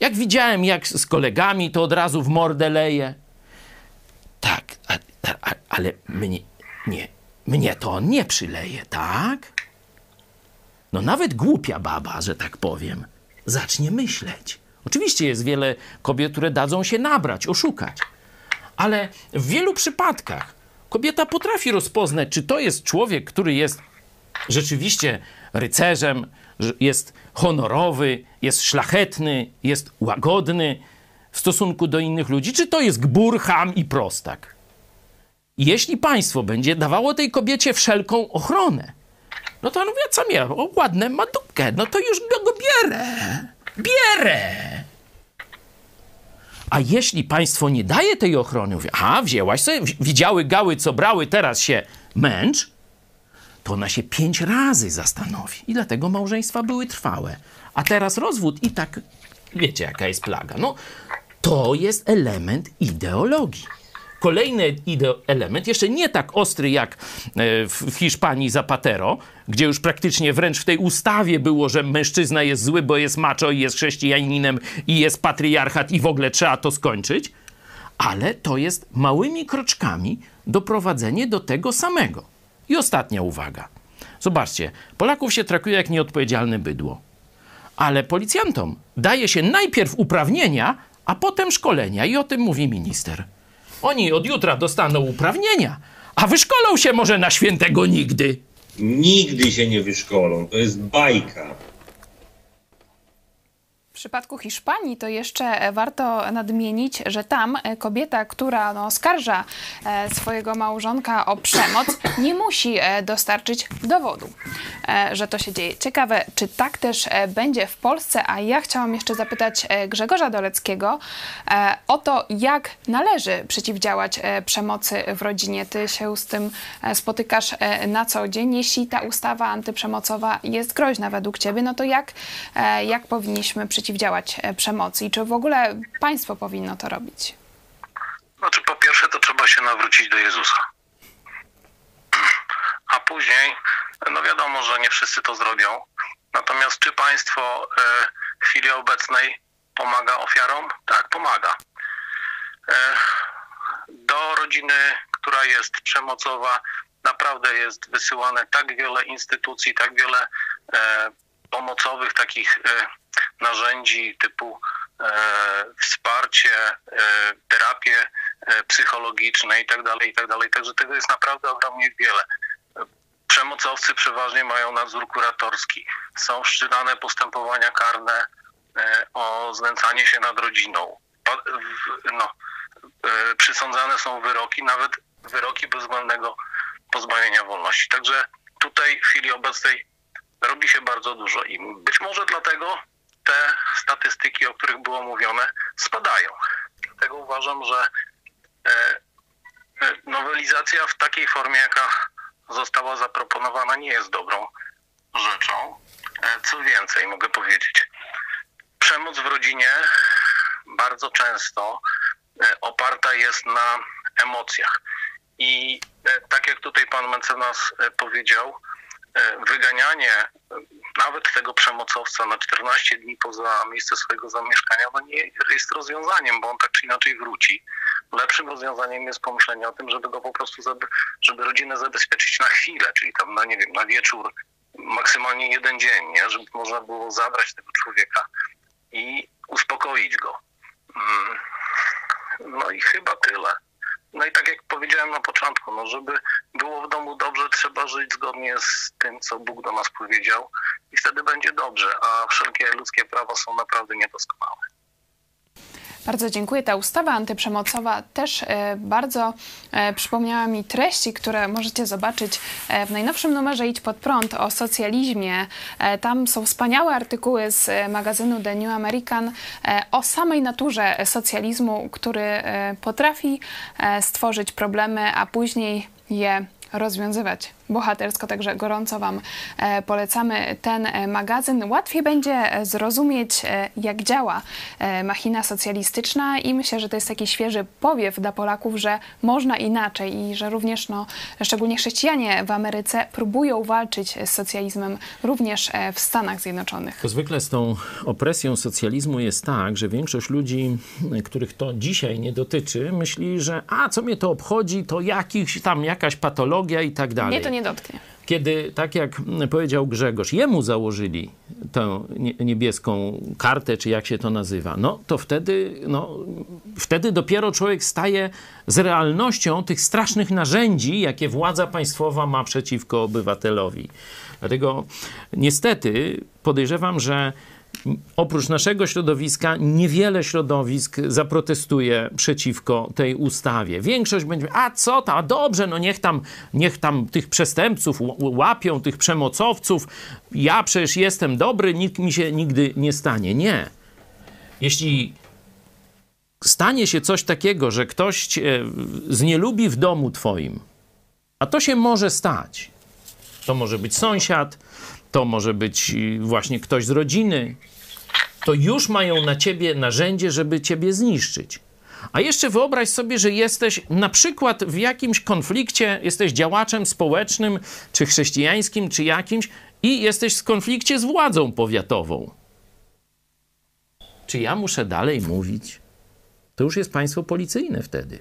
jak widziałem, jak z kolegami, to od razu w mordę leje. Tak, a, a, ale mnie, nie, mnie to on nie przyleje, tak? No nawet głupia baba, że tak powiem, zacznie myśleć. Oczywiście jest wiele kobiet, które dadzą się nabrać, oszukać. Ale w wielu przypadkach kobieta potrafi rozpoznać, czy to jest człowiek, który jest rzeczywiście rycerzem, jest honorowy, jest szlachetny, jest łagodny w stosunku do innych ludzi, czy to jest gbur, ham i prostak. Jeśli państwo będzie dawało tej kobiecie wszelką ochronę, no to on mówi, co mnie, ładne ma dupkę, no to już go, go bierę, bierę. A jeśli państwo nie daje tej ochrony, mówi, a wzięłaś sobie, widziały gały, co brały, teraz się męcz, to ona się pięć razy zastanowi. I dlatego małżeństwa były trwałe. A teraz rozwód i tak, wiecie jaka jest plaga. No, to jest element ideologii. Kolejny element, jeszcze nie tak ostry jak e, w Hiszpanii Zapatero, gdzie już praktycznie wręcz w tej ustawie było, że mężczyzna jest zły, bo jest macho i jest chrześcijaninem i jest patriarchat i w ogóle trzeba to skończyć, ale to jest małymi kroczkami doprowadzenie do tego samego. I ostatnia uwaga. Zobaczcie, Polaków się traktuje jak nieodpowiedzialne bydło. Ale policjantom daje się najpierw uprawnienia, a potem szkolenia. I o tym mówi minister. Oni od jutra dostaną uprawnienia, a wyszkolą się może na świętego nigdy. Nigdy się nie wyszkolą. To jest bajka. W przypadku Hiszpanii to jeszcze warto nadmienić, że tam kobieta, która no, oskarża e, swojego małżonka o przemoc, nie musi e, dostarczyć dowodu, e, że to się dzieje. Ciekawe, czy tak też będzie w Polsce, a ja chciałam jeszcze zapytać Grzegorza Doleckiego o to, jak należy przeciwdziałać przemocy w rodzinie. Ty się z tym spotykasz na co dzień. Jeśli ta ustawa antyprzemocowa jest groźna według ciebie, no to jak, jak powinniśmy przeciwdziałać przeciwdziałać e, przemocy i czy w ogóle państwo powinno to robić? Znaczy, po pierwsze, to trzeba się nawrócić do Jezusa. A później, no wiadomo, że nie wszyscy to zrobią. Natomiast czy państwo e, w chwili obecnej pomaga ofiarom? Tak, pomaga. E, do rodziny, która jest przemocowa, naprawdę jest wysyłane tak wiele instytucji, tak wiele pomocowych takich narzędzi typu e, wsparcie, e, terapie e, psychologiczne itd., tak itd. Tak Także tego jest naprawdę ogromnie wiele. Przemocowcy przeważnie mają nadzór kuratorski. Są wszczynane postępowania karne o znęcanie się nad rodziną. No, przysądzane są wyroki, nawet wyroki bezwzględnego pozbawienia wolności. Także tutaj w chwili obecnej robi się bardzo dużo i być może dlatego te statystyki, o których było mówione, spadają. Dlatego uważam, że e, e, nowelizacja w takiej formie, jaka została zaproponowana, nie jest dobrą rzeczą. E, co więcej, mogę powiedzieć, przemoc w rodzinie bardzo często oparta jest na emocjach. I tak jak tutaj pan mecenas powiedział, wyganianie nawet tego przemocowca na 14 dni poza miejsce swojego zamieszkania, no nie jest rozwiązaniem, bo on tak czy inaczej wróci. Lepszym rozwiązaniem jest pomyślenie o tym, żeby go po prostu, żeby rodzinę zabezpieczyć na chwilę, czyli tam na, nie wiem, na wieczór, maksymalnie jeden dzień, nie? żeby można było zabrać tego człowieka i uspokoić go. Mm. No i chyba tyle. No i tak jak powiedziałem na początku, no żeby było w domu dobrze, trzeba żyć zgodnie z tym, co Bóg do nas powiedział i wtedy będzie dobrze, a wszelkie ludzkie prawa są naprawdę niedoskonałe. Bardzo dziękuję. Ta ustawa antyprzemocowa też e, bardzo e, przypomniała mi treści, które możecie zobaczyć e, w najnowszym numerze Idź Pod Prąd o socjalizmie. Tam są wspaniałe artykuły z magazynu The New American o samej naturze socjalizmu, który potrafi stworzyć problemy, a później je rozwiązywać bohatersko, także gorąco Wam e, polecamy ten e, magazyn. Łatwiej będzie e, zrozumieć, jak działa machina socjalistyczna i myślę, że to jest taki świeży powiew dla Polaków, że można inaczej i że również, no, szczególnie chrześcijanie w Ameryce próbują walczyć z socjalizmem również w Stanach Zjednoczonych. To zwykle z tą opresją socjalizmu jest tak, że większość ludzi, których to dzisiaj nie dotyczy, myśli, że a co mnie to obchodzi, to jakiś tam jakaś patologia i tak dalej. Mnie to nie dotknie. Kiedy, tak jak powiedział Grzegorz, jemu założyli tę nie- niebieską kartę, czy jak się to nazywa, no to wtedy, no, wtedy dopiero człowiek staje z realnością tych strasznych narzędzi, jakie władza państwowa ma przeciwko obywatelowi. Dlatego niestety podejrzewam, że oprócz naszego środowiska niewiele środowisk zaprotestuje przeciwko tej ustawie. Większość będzie, a co tam, dobrze, no niech tam, niech tam tych przestępców łapią, tych przemocowców. Ja przecież jestem dobry, nikt mi się nigdy nie stanie. Nie. Jeśli stanie się coś takiego, że ktoś znielubi w domu twoim, a to się może stać. To może być sąsiad, to może być y, właśnie ktoś z rodziny. To już mają na ciebie narzędzie, żeby ciebie zniszczyć. A jeszcze wyobraź sobie, że jesteś na przykład w jakimś konflikcie, jesteś działaczem społecznym, czy chrześcijańskim, czy jakimś, i jesteś w konflikcie z władzą powiatową. Czy ja muszę dalej mówić? To już jest państwo policyjne wtedy.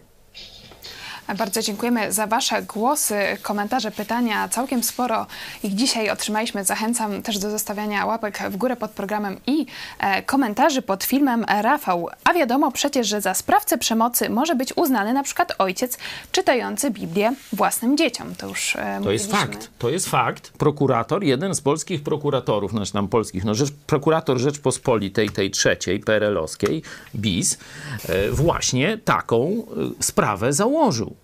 Bardzo dziękujemy za Wasze głosy, komentarze, pytania. Całkiem sporo ich dzisiaj otrzymaliśmy. Zachęcam też do zostawiania łapek w górę pod programem i e, komentarzy pod filmem Rafał. A wiadomo przecież, że za sprawcę przemocy może być uznany na przykład ojciec czytający Biblię własnym dzieciom. To już e, To jest fakt. To jest fakt. Prokurator, jeden z polskich prokuratorów, znaczy tam polskich, no rzecz, prokurator Rzeczpospolitej, tej trzeciej, PRL-owskiej, BIS, e, właśnie taką sprawę założył.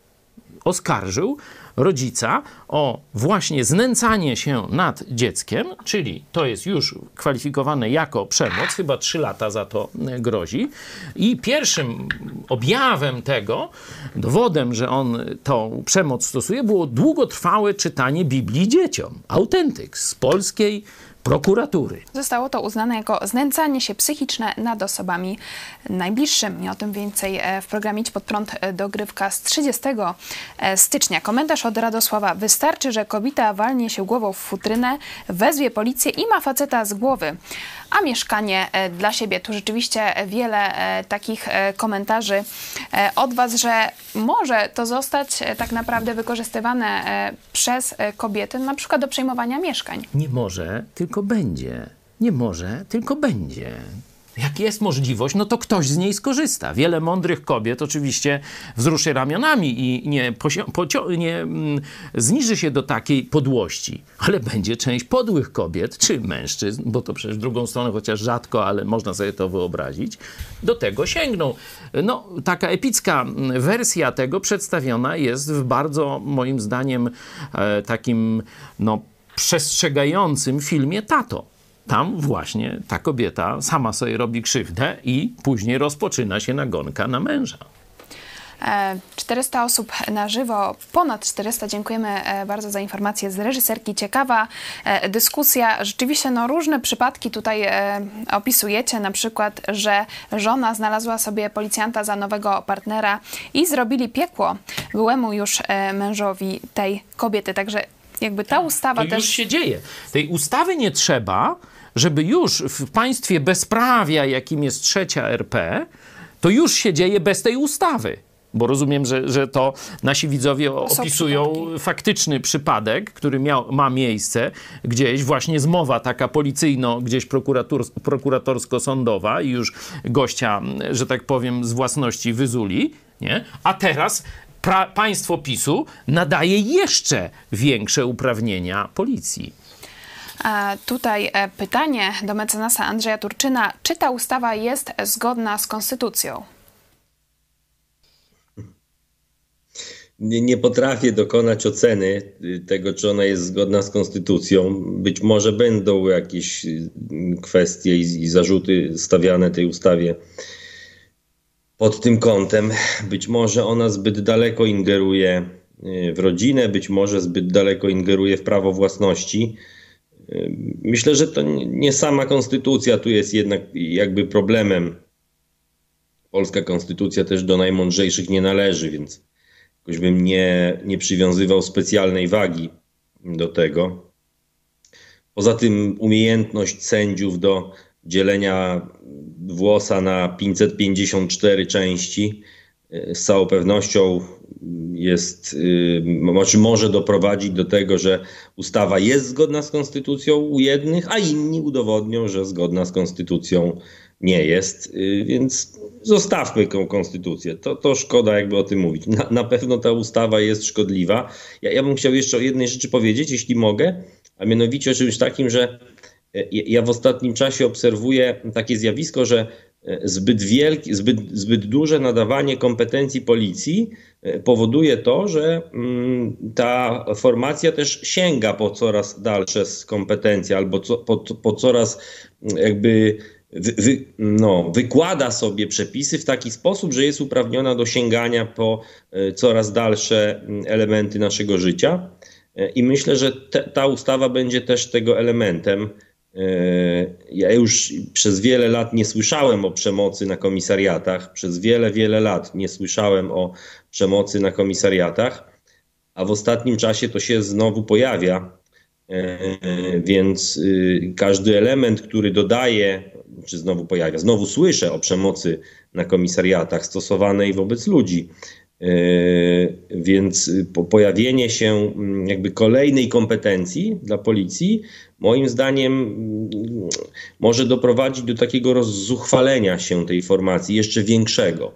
Oskarżył rodzica o właśnie znęcanie się nad dzieckiem, czyli to jest już kwalifikowane jako przemoc, chyba trzy lata za to e, grozi. I pierwszym objawem tego, dowodem, że on tą przemoc stosuje, było długotrwałe czytanie Biblii dzieciom. Autentyk z polskiej prokuratury. Zostało to uznane jako znęcanie się psychiczne nad osobami najbliższymi. O tym więcej e, w programie Idź Pod Prąd e, dogrywka z 30 e, stycznia. Komentarz od Radosława. Wystarczy, że kobieta walnie się głową w futrynę, wezwie policję i ma faceta z głowy. A mieszkanie e, dla siebie. Tu rzeczywiście wiele e, takich e, komentarzy e, od Was, że może to zostać e, tak naprawdę wykorzystywane e, przez e, kobiety, na przykład do przejmowania mieszkań. Nie może, tylko będzie. Nie może, tylko będzie. Jak jest możliwość, no to ktoś z niej skorzysta. Wiele mądrych kobiet oczywiście wzruszy ramionami i nie, nie mm, zniży się do takiej podłości, ale będzie część podłych kobiet, czy mężczyzn, bo to przecież drugą stronę, chociaż rzadko, ale można sobie to wyobrazić, do tego sięgną. No, taka epicka mm, wersja tego przedstawiona jest w bardzo, moim zdaniem, e, takim, no, przestrzegającym filmie Tato. Tam właśnie ta kobieta sama sobie robi krzywdę i później rozpoczyna się nagonka na męża. E, 400 osób na żywo, ponad 400. Dziękujemy e, bardzo za informację z reżyserki. Ciekawa e, dyskusja. Rzeczywiście no, różne przypadki tutaj e, opisujecie, na przykład, że żona znalazła sobie policjanta za nowego partnera i zrobili piekło byłemu już e, mężowi tej kobiety. Także jakby ta ustawa To też... już się dzieje. Tej ustawy nie trzeba, żeby już w państwie bezprawia, jakim jest trzecia RP, to już się dzieje bez tej ustawy. Bo rozumiem, że, że to nasi widzowie opisują przypadki. faktyczny przypadek, który miał, ma miejsce gdzieś, właśnie zmowa taka policyjno, gdzieś prokurator, prokuratorsko-sądowa i już gościa, że tak powiem, z własności wyzuli, nie? A teraz pra, państwo PiSu nadaje jeszcze większe uprawnienia policji. A tutaj e, pytanie do mecenasa Andrzeja Turczyna. Czy ta ustawa jest zgodna z konstytucją? nie, nie potrafię dokonać oceny tego, czy ona jest zgodna z konstytucją. Być może będą jakieś y, kwestie i, i zarzuty stawiane tej ustawie pod tym kątem. Być może ona zbyt daleko ingeruje y, w rodzinę, być może zbyt daleko ingeruje w prawo własności. Myślę, że to nie sama konstytucja tu jest jednak jakby problemem. Polska konstytucja też do najmądrzejszych nie należy, więc jakoś bym nie, nie przywiązywał specjalnej wagi do tego. Poza tym umiejętność sędziów do dzielenia włosa na 554 części z całą pewnością jest, y, znaczy może doprowadzić do tego, że ustawa jest zgodna z konstytucją u jednych, a inni udowodnią, że zgodna z konstytucją nie jest, y, więc zostawmy tą konstytucję. To, to szkoda jakby o tym mówić. Na, na pewno ta ustawa jest szkodliwa. Ja, ja bym chciał jeszcze o jednej rzeczy powiedzieć, jeśli mogę, a mianowicie o czymś takim, że e, ja w ostatnim czasie obserwuję takie zjawisko, że e, zbyt, wielki, zbyt, zbyt duże nadawanie kompetencji policji e, powoduje to, że mm, ta formacja też sięga po coraz dalsze kompetencje albo co, po, po coraz mm, jakby wy, wy, no, wykłada sobie przepisy w taki sposób, że jest uprawniona do sięgania po e, coraz dalsze mm, elementy naszego życia. E, I myślę, że te, ta ustawa będzie też tego elementem. E, ja już przez wiele lat nie słyszałem o przemocy na komisariatach, przez wiele, wiele lat nie słyszałem o przemocy na komisariatach, a w ostatnim czasie to się znowu pojawia. Więc y, każdy element, który dodaje czy znowu pojawia. Znowu słyszę o przemocy na komisariatach stosowanej wobec ludzi. E, więc pojawienie się mm, jakby kolejnej kompetencji dla policji, moim zdaniem, mm, może doprowadzić do takiego rozzuchwalenia się tej formacji, jeszcze większego.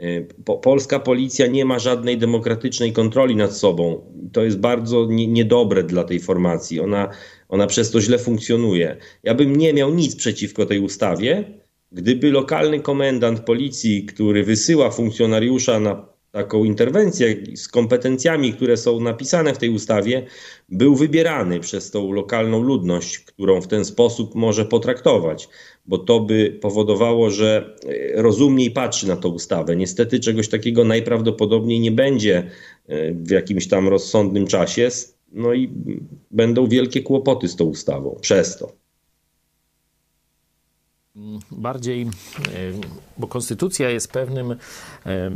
E, polska policja nie ma żadnej demokratycznej kontroli nad sobą. To jest bardzo niedobre dla tej formacji. Ona ona przez to źle funkcjonuje. Ja bym nie miał nic przeciwko tej ustawie, gdyby lokalny komendant policji, który wysyła funkcjonariusza na taką interwencję z kompetencjami, które są napisane w tej ustawie, był wybierany przez tą lokalną ludność, którą w ten sposób może potraktować, bo to by powodowało, że rozumniej patrzy na tę ustawę. Niestety czegoś takiego najprawdopodobniej nie będzie e, w jakimś tam rozsądnym czasie. No i będą wielkie kłopoty z tą ustawą przez to. Bardziej, e, bo konstytucja jest pewnym e,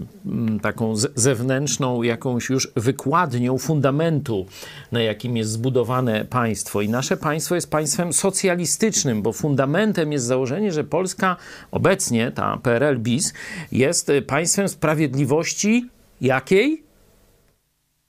taką zewnętrzną, jakąś już wykładnią fundamentu, na jakim jest zbudowane państwo. I nasze państwo jest państwem socjalistycznym, bo fundamentem jest założenie, że Polska obecnie, ta PRL-BIS, jest państwem sprawiedliwości jakiej?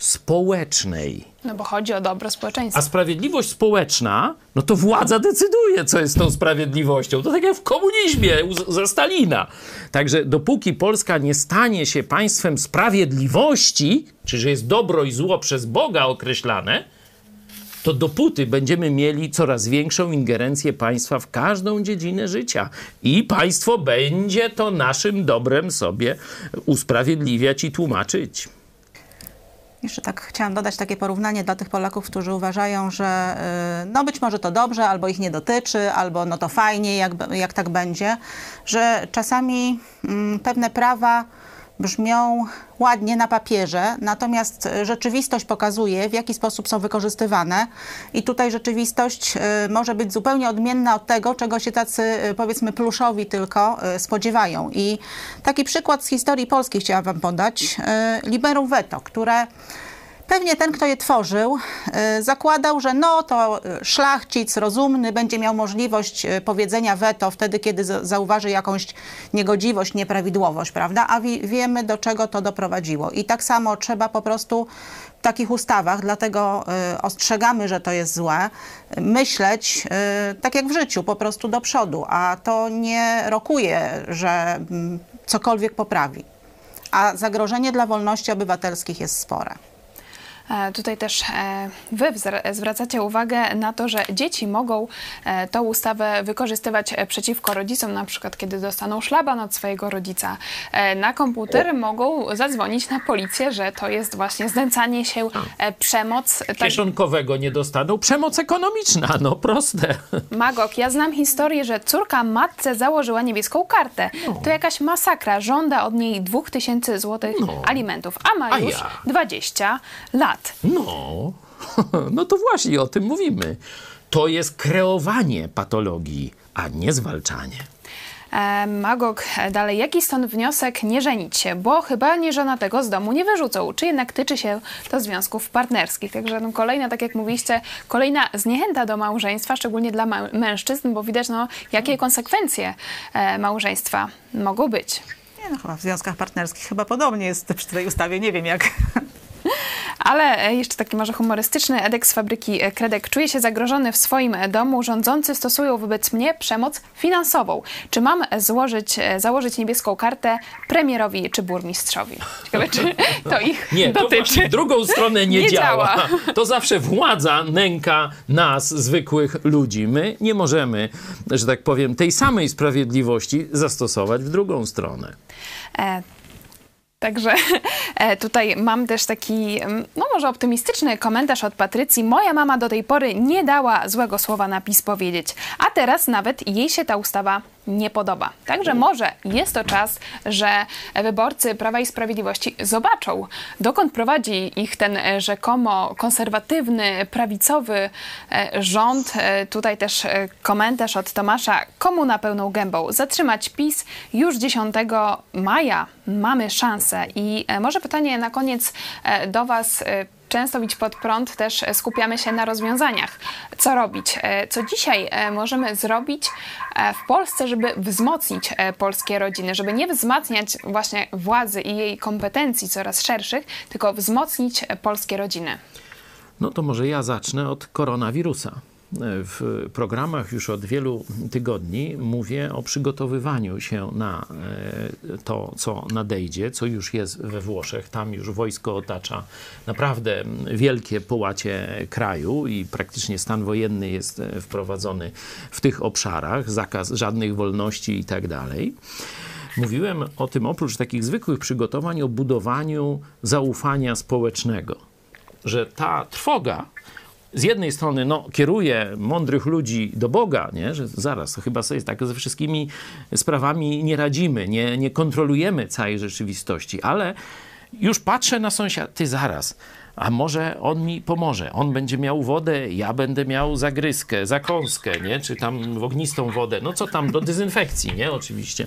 Społecznej. No bo chodzi o dobro społeczeństwa. A sprawiedliwość społeczna, no to władza decyduje, co jest tą sprawiedliwością. To tak jak w komunizmie ze Stalina. Także dopóki Polska nie stanie się państwem sprawiedliwości, czyli że jest dobro i zło przez Boga określane, to dopóty będziemy mieli coraz większą ingerencję państwa w każdą dziedzinę życia. I państwo będzie to naszym dobrem sobie usprawiedliwiać i tłumaczyć. Jeszcze tak chciałam dodać takie porównanie dla tych Polaków, którzy uważają, że y, no być może to dobrze, albo ich nie dotyczy, albo no to fajnie, jak, jak tak będzie, że czasami mm, pewne prawa brzmią ładnie na papierze, natomiast rzeczywistość pokazuje, w jaki sposób są wykorzystywane i tutaj rzeczywistość y, może być zupełnie odmienna od tego, czego się tacy y, powiedzmy pluszowi tylko spodziewają. I taki przykład z historii polskiej chciałam wam podać. Liberum veto, które Pewnie ten, kto je tworzył, y, zakładał, że no to y, szlachcic rozumny będzie miał możliwość y, powiedzenia weto wtedy, kiedy zauważy jakąś niegodziwość, nieprawidłowość, prawda? A wiemy, do czego to doprowadziło. I tak samo trzeba po prostu w takich ustawach, dlatego ostrzegamy, że to jest złe, myśleć tak jak w życiu, po prostu do przodu, a to nie rokuje, że mm, cokolwiek poprawi. A zagrożenie dla wolności obywatelskich jest spore. E, tutaj też e, wy zwracacie uwagę na to, że dzieci mogą e, tą ustawę wykorzystywać przeciwko rodzicom, na przykład kiedy dostaną szlaban od swojego rodzica. Na komputer mogą zadzwonić na policję, że to jest właśnie znęcanie się, przemoc. Kieszonkowego nie dostaną, przemoc ekonomiczna, [laughs] no proste. Magok, ja znam historię, że córka matce założyła niebieską kartę. No. To jakaś masakra. Żąda od niej 2000 zł no. alimentów, a ma już a ja. 20 lat lat. No, [laughs] no to właśnie o tym mówimy. To jest kreowanie patologii, a nie zwalczanie. E, Magog dalej, jaki stąd wniosek nie żenić się, bo chyba nie żona tego z domu nie wyrzucą, czy jednak tyczy się to związków partnerskich. Także no, kolejna, tak jak mówiliście, kolejna zniechęta do małżeństwa, szczególnie dla mężczyzn, bo widać, no, jakie konsekwencje e, małżeństwa mogą być. Nie, no chyba w związkach partnerskich chyba podobnie jest przy tej ustawie, nie wiem jak [laughs] ale e, jeszcze taki może humorystyczny Edek z fabryki e, Kredek czuje się zagrożony w swoim domu. Rządzący stosują wobec mnie przemoc finansową. Czy mam złożyć, e, założyć niebieską kartę premierowi czy burmistrzowi? Ciekawe, czy [laughs] to ich nie, dotyczy. Nie, drugą stronę nie, [laughs] nie działa. działa. [laughs] To zawsze władza nęka nas, zwykłych ludzi. My nie możemy, że tak powiem, tej samej sprawiedliwości zastosować w drugą stronę. E Także [laughs] e, tutaj mam też taki, mm, no może optymistyczny komentarz od Patrycji. Moja mama do tej pory nie dała złego słowa na PiS powiedzieć, a teraz nawet jej się ta ustawa nie podoba. Także może jest to czas, że wyborcy Prawa i Sprawiedliwości zobaczą, dokąd prowadzi ich ten e, rzekomo konserwatywny, prawicowy e, rząd. Tutaj też komentarz od Tomasza. Komu na pełną gębą zatrzymać PiS już 10 maja mamy szansę. I e, może pytanie na koniec e, do Was e, często bić pod prąd też skupiamy się na rozwiązaniach. Co robić? Co dzisiaj możemy zrobić w Polsce, żeby wzmocnić polskie rodziny, żeby nie wzmacniać właśnie władzy i jej kompetencji coraz szerszych, tylko wzmocnić polskie rodziny? No to może ja zacznę od koronawirusa w programach już od wielu tygodni mówię o przygotowywaniu się na e, to, co nadejdzie, co już jest we Włoszech. Tam już wojsko otacza naprawdę wielkie połacie kraju i praktycznie stan wojenny jest e, wprowadzony w tych obszarach, zakaz żadnych wolności i tak dalej. Mówiłem o tym oprócz takich zwykłych przygotowań o budowaniu zaufania społecznego, że ta trwoga, z jednej strony no, kieruje mądrych ludzi do Boga, nie? że zaraz, to chyba sobie tak ze wszystkimi sprawami nie radzimy, nie, nie kontrolujemy całej rzeczywistości, ale już patrzę na sąsiada, ty zaraz, a może on mi pomoże. On będzie miał wodę, ja będę miał zagryzkę, zakąskę, nie? czy tam ognistą wodę. No co tam do dezynfekcji, nie? Oczywiście.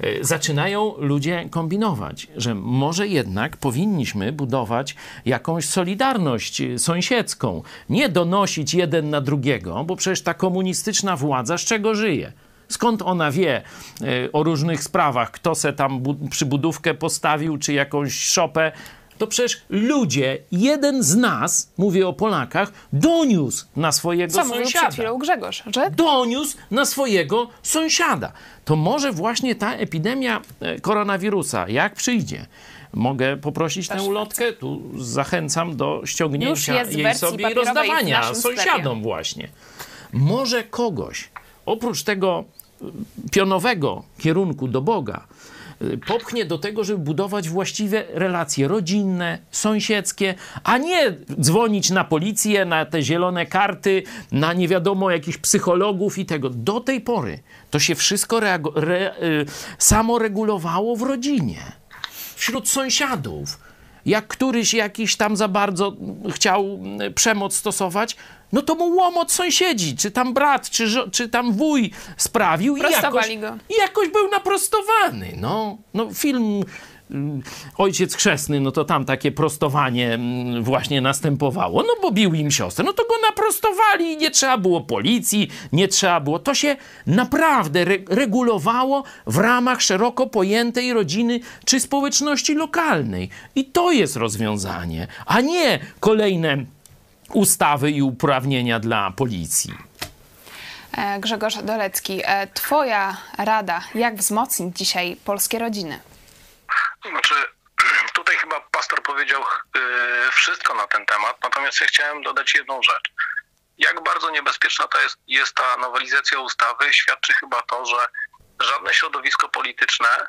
E, zaczynają ludzie kombinować, że może jednak powinniśmy budować jakąś solidarność sąsiedzką. Nie donosić jeden na drugiego, bo przecież ta komunistyczna władza z czego żyje? Skąd ona wie e, o różnych sprawach, kto se tam przybudówkę postawił, czy jakąś szopę? To przecież ludzie, jeden z nas, mówię o Polakach, doniósł na swojego Co sąsiada. Co Grzegorz, że? Doniósł na swojego sąsiada. To może właśnie ta epidemia e, koronawirusa, jak przyjdzie, mogę poprosić Też tę ulotkę? Tu zachęcam do ściągnięcia jej sobie i rozdawania sąsiadom sklepie. właśnie. Może kogoś, oprócz tego e, pionowego kierunku do Boga, popchnie do tego, żeby budować właściwe relacje rodzinne, sąsiedzkie, a nie dzwonić na policję, na te zielone karty, na nie wiadomo jakichś psychologów i tego. Do tej pory to się wszystko re, y, samoregulowało w rodzinie, wśród sąsiadów. Jak któryś jakiś tam za bardzo chciał y, przemoc stosować, no to mu łomot sąsiedzi, czy tam brat, czy, czy tam wuj sprawił i jakoś, go. i jakoś był naprostowany. No, no film mm, Ojciec Chrzestny, no to tam takie prostowanie mm, właśnie następowało, no bo bił im siostrę, no to go naprostowali i nie trzeba było policji, nie trzeba było, to się naprawdę re regulowało w ramach szeroko pojętej rodziny czy społeczności lokalnej. I to jest rozwiązanie, a nie kolejne ustawy i uprawnienia dla policji. E, Grzegorz Dolecki, e, Twoja rada, jak wzmocnić dzisiaj polskie rodziny? Znaczy, [clears throat] tutaj chyba pastor powiedział yy, wszystko na ten temat, natomiast ja chciałem dodać jedną rzecz. Jak bardzo niebezpieczna to jest, jest ta nowelizacja ustawy, świadczy chyba to, że żadne środowisko polityczne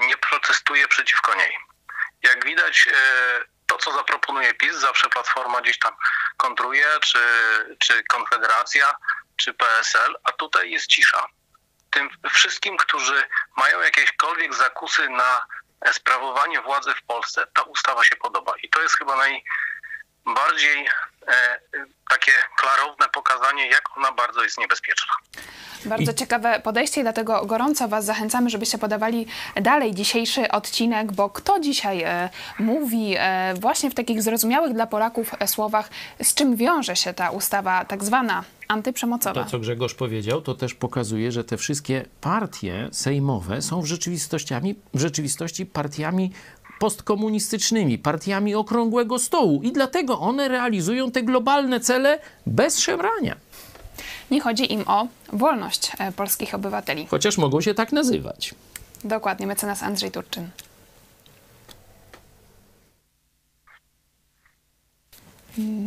nie protestuje przeciwko niej. Jak widać, co zaproponuje PiS, zawsze Platforma gdzieś tam kontruje, czy, czy Konfederacja, czy PSL, a tutaj jest cisza. Tym wszystkim, którzy mają jakiekolwiek zakusy na sprawowanie władzy w Polsce, ta ustawa się podoba. I to jest chyba najbardziej takie klarowne pokazanie, jak ona bardzo jest niebezpieczna. Bardzo I... ciekawe podejście i dlatego gorąco Was zachęcamy, żebyście podawali dalej dzisiejszy odcinek, bo kto dzisiaj e, mówi e, właśnie w takich zrozumiałych dla Polaków e, słowach, z czym wiąże się ta ustawa tak zwana antyprzemocowa. To, co Grzegorz powiedział, to też pokazuje, że te wszystkie partie sejmowe są w, rzeczywistościami, w rzeczywistości partiami postkomunistycznymi, partiami okrągłego stołu i dlatego one realizują te globalne cele bez szemrania. Nie chodzi im o wolność e, polskich obywateli. Chociaż mogą się tak nazywać. Dokładnie, mecenas Andrzej Turczyn.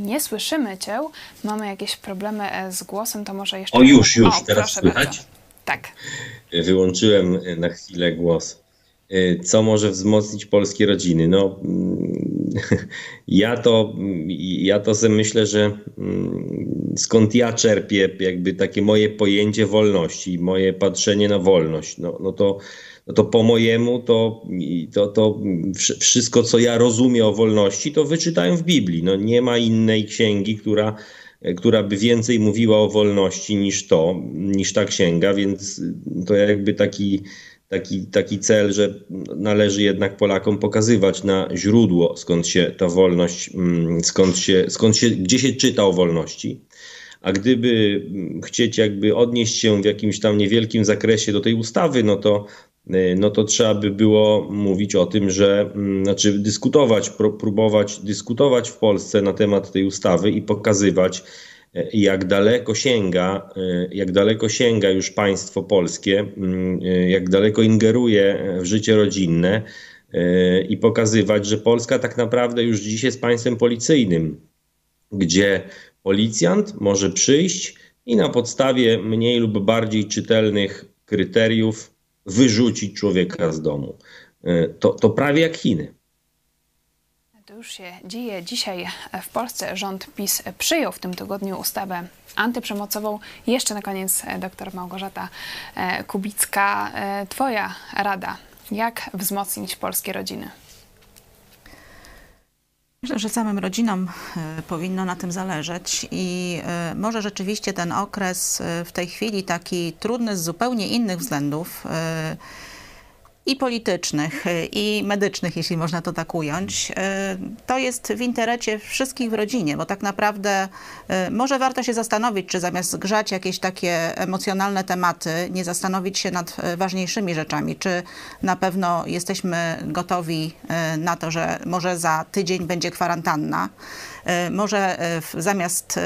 Nie słyszymy cię. Mamy jakieś problemy e, z głosem, to może jeszcze. O, już, już, o, teraz słychać? Bardzo. Tak. Wyłączyłem na chwilę głos. E, co może wzmocnić polskie rodziny? No, mm, [laughs] ja to, ja to sobie myślę, że mm, skąd ja czerpię jakby takie moje pojęcie wolności, moje patrzenie na wolność, no, no to no to po mojemu to, to, to wszystko, co ja rozumiem o wolności, to wyczytałem w Biblii. No nie ma innej księgi, która, która by więcej mówiła o wolności niż to, niż ta księga, więc to jakby taki, taki, taki cel, że należy jednak Polakom pokazywać na źródło, skąd się ta wolność, mm, skąd się, skąd się, gdzie się czyta o wolności. A gdyby chcieć jakby odnieść się w jakimś tam niewielkim zakresie do tej ustawy, no to Y, no to trzeba by było mówić o tym, że mm, znaczy dyskutować, próbować dyskutować w Polsce na temat tej ustawy i pokazywać, jak daleko sięga, y, jak daleko sięga już państwo polskie, mm, jak daleko ingeruje w życie rodzinne i pokazywać, że Polska tak naprawdę już dziś jest państwem policyjnym, gdzie policjant może przyjść i na podstawie mniej lub bardziej czytelnych kryteriów wyrzucić człowieka z domu. To, to prawie jak Chiny. Już się dzieje. Dzisiaj w Polsce rząd PiS przyjął w tym tygodniu ustawę antyprzemocową. Jeszcze na koniec e, dr Małgorzata e, Kubicka. Twoja rada, jak wzmocnić polskie rodziny? Myślę, że samym rodzinom powinno na tym zależeć i może rzeczywiście ten okres w tej chwili taki trudny z zupełnie innych względów i politycznych, i medycznych, jeśli można to tak ująć, e, to jest w interecie wszystkich w rodzinie, bo tak naprawdę e, może warto się zastanowić, czy zamiast grzać jakieś takie emocjonalne tematy, nie zastanowić się nad ważniejszymi rzeczami, czy na pewno jesteśmy gotowi na to, że może za tydzień będzie kwarantanna, może zamiast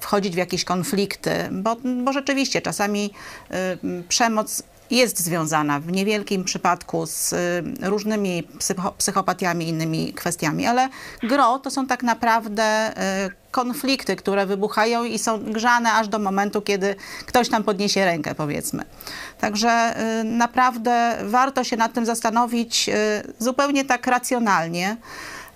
wchodzić w jakieś konflikty, bo, bo rzeczywiście czasami przemoc jest związana w niewielkim przypadku z y, różnymi psycho psychopatiami innymi kwestiami, ale gro to są tak naprawdę y, konflikty, które wybuchają i są grzane aż do momentu, kiedy ktoś tam podniesie rękę, powiedzmy. Także y, naprawdę warto się nad tym zastanowić zupełnie tak racjonalnie.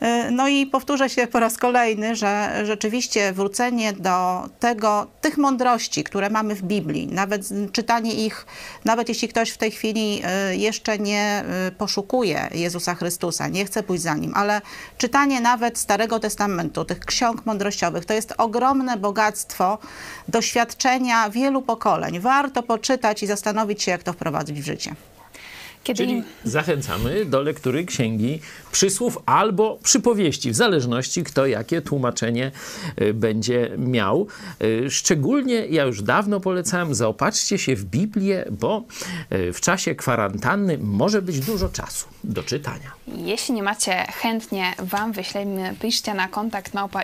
E, no i powtórzę się po raz kolejny, że rzeczywiście wrócenie do tego, tych mądrości, które mamy w Biblii, nawet czytanie ich, nawet jeśli ktoś w tej chwili e, jeszcze nie e, poszukuje Jezusa Chrystusa, nie chce pójść za Nim, ale czytanie nawet Starego Testamentu, tych ksiąg mądrościowych, to jest ogromne bogactwo doświadczenia wielu pokoleń. Warto poczytać i zastanowić się, jak to wprowadzić w życie. Kiedy Czyli zachęcamy do lektury księgi przysłów albo przypowieści, w zależności kto jakie tłumaczenie y, będzie miał. Y, szczególnie ja już dawno polecałem, zaopatrzcie się w Biblię, bo y, w czasie kwarantanny może być dużo czasu do czytania. Jeśli nie macie, chętnie Wam wyślemy, piszcie na kontakt małpa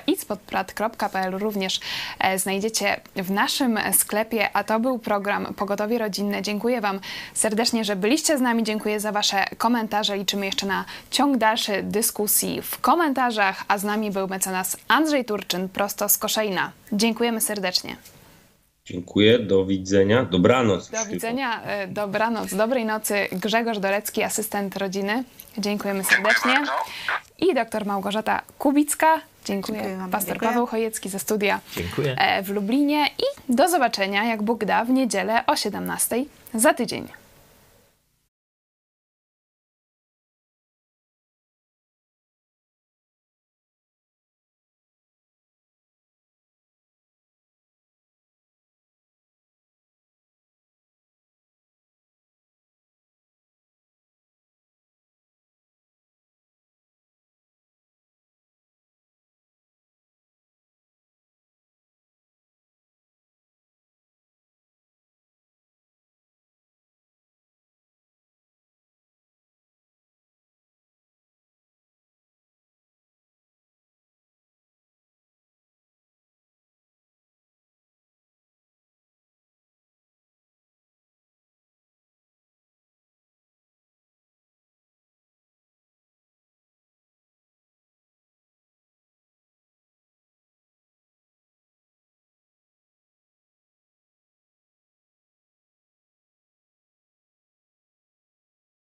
również e, znajdziecie w naszym sklepie, a to był program Pogotowie Rodzinne. Dziękuję Wam serdecznie, że byliście z nami dziękuję za Wasze komentarze. Liczymy jeszcze na ciąg dalszy dyskusji w komentarzach, a z nami był mecenas Andrzej Turczyn prosto z Koszalina. Dziękujemy serdecznie. Dziękuję, do widzenia, dobranoc. Do widzenia, e, dobranoc, dobrej nocy. Grzegorz Dorecki, asystent rodziny. Dziękujemy serdecznie. I doktor Małgorzata Kubicka. Dziękuję. Dziękuję. Pastor Dziękuję. Paweł Chojecki ze studia Dziękuję. e, w Lublinie. I do zobaczenia, jak Bóg da, w niedzielę o 17 za tydzień.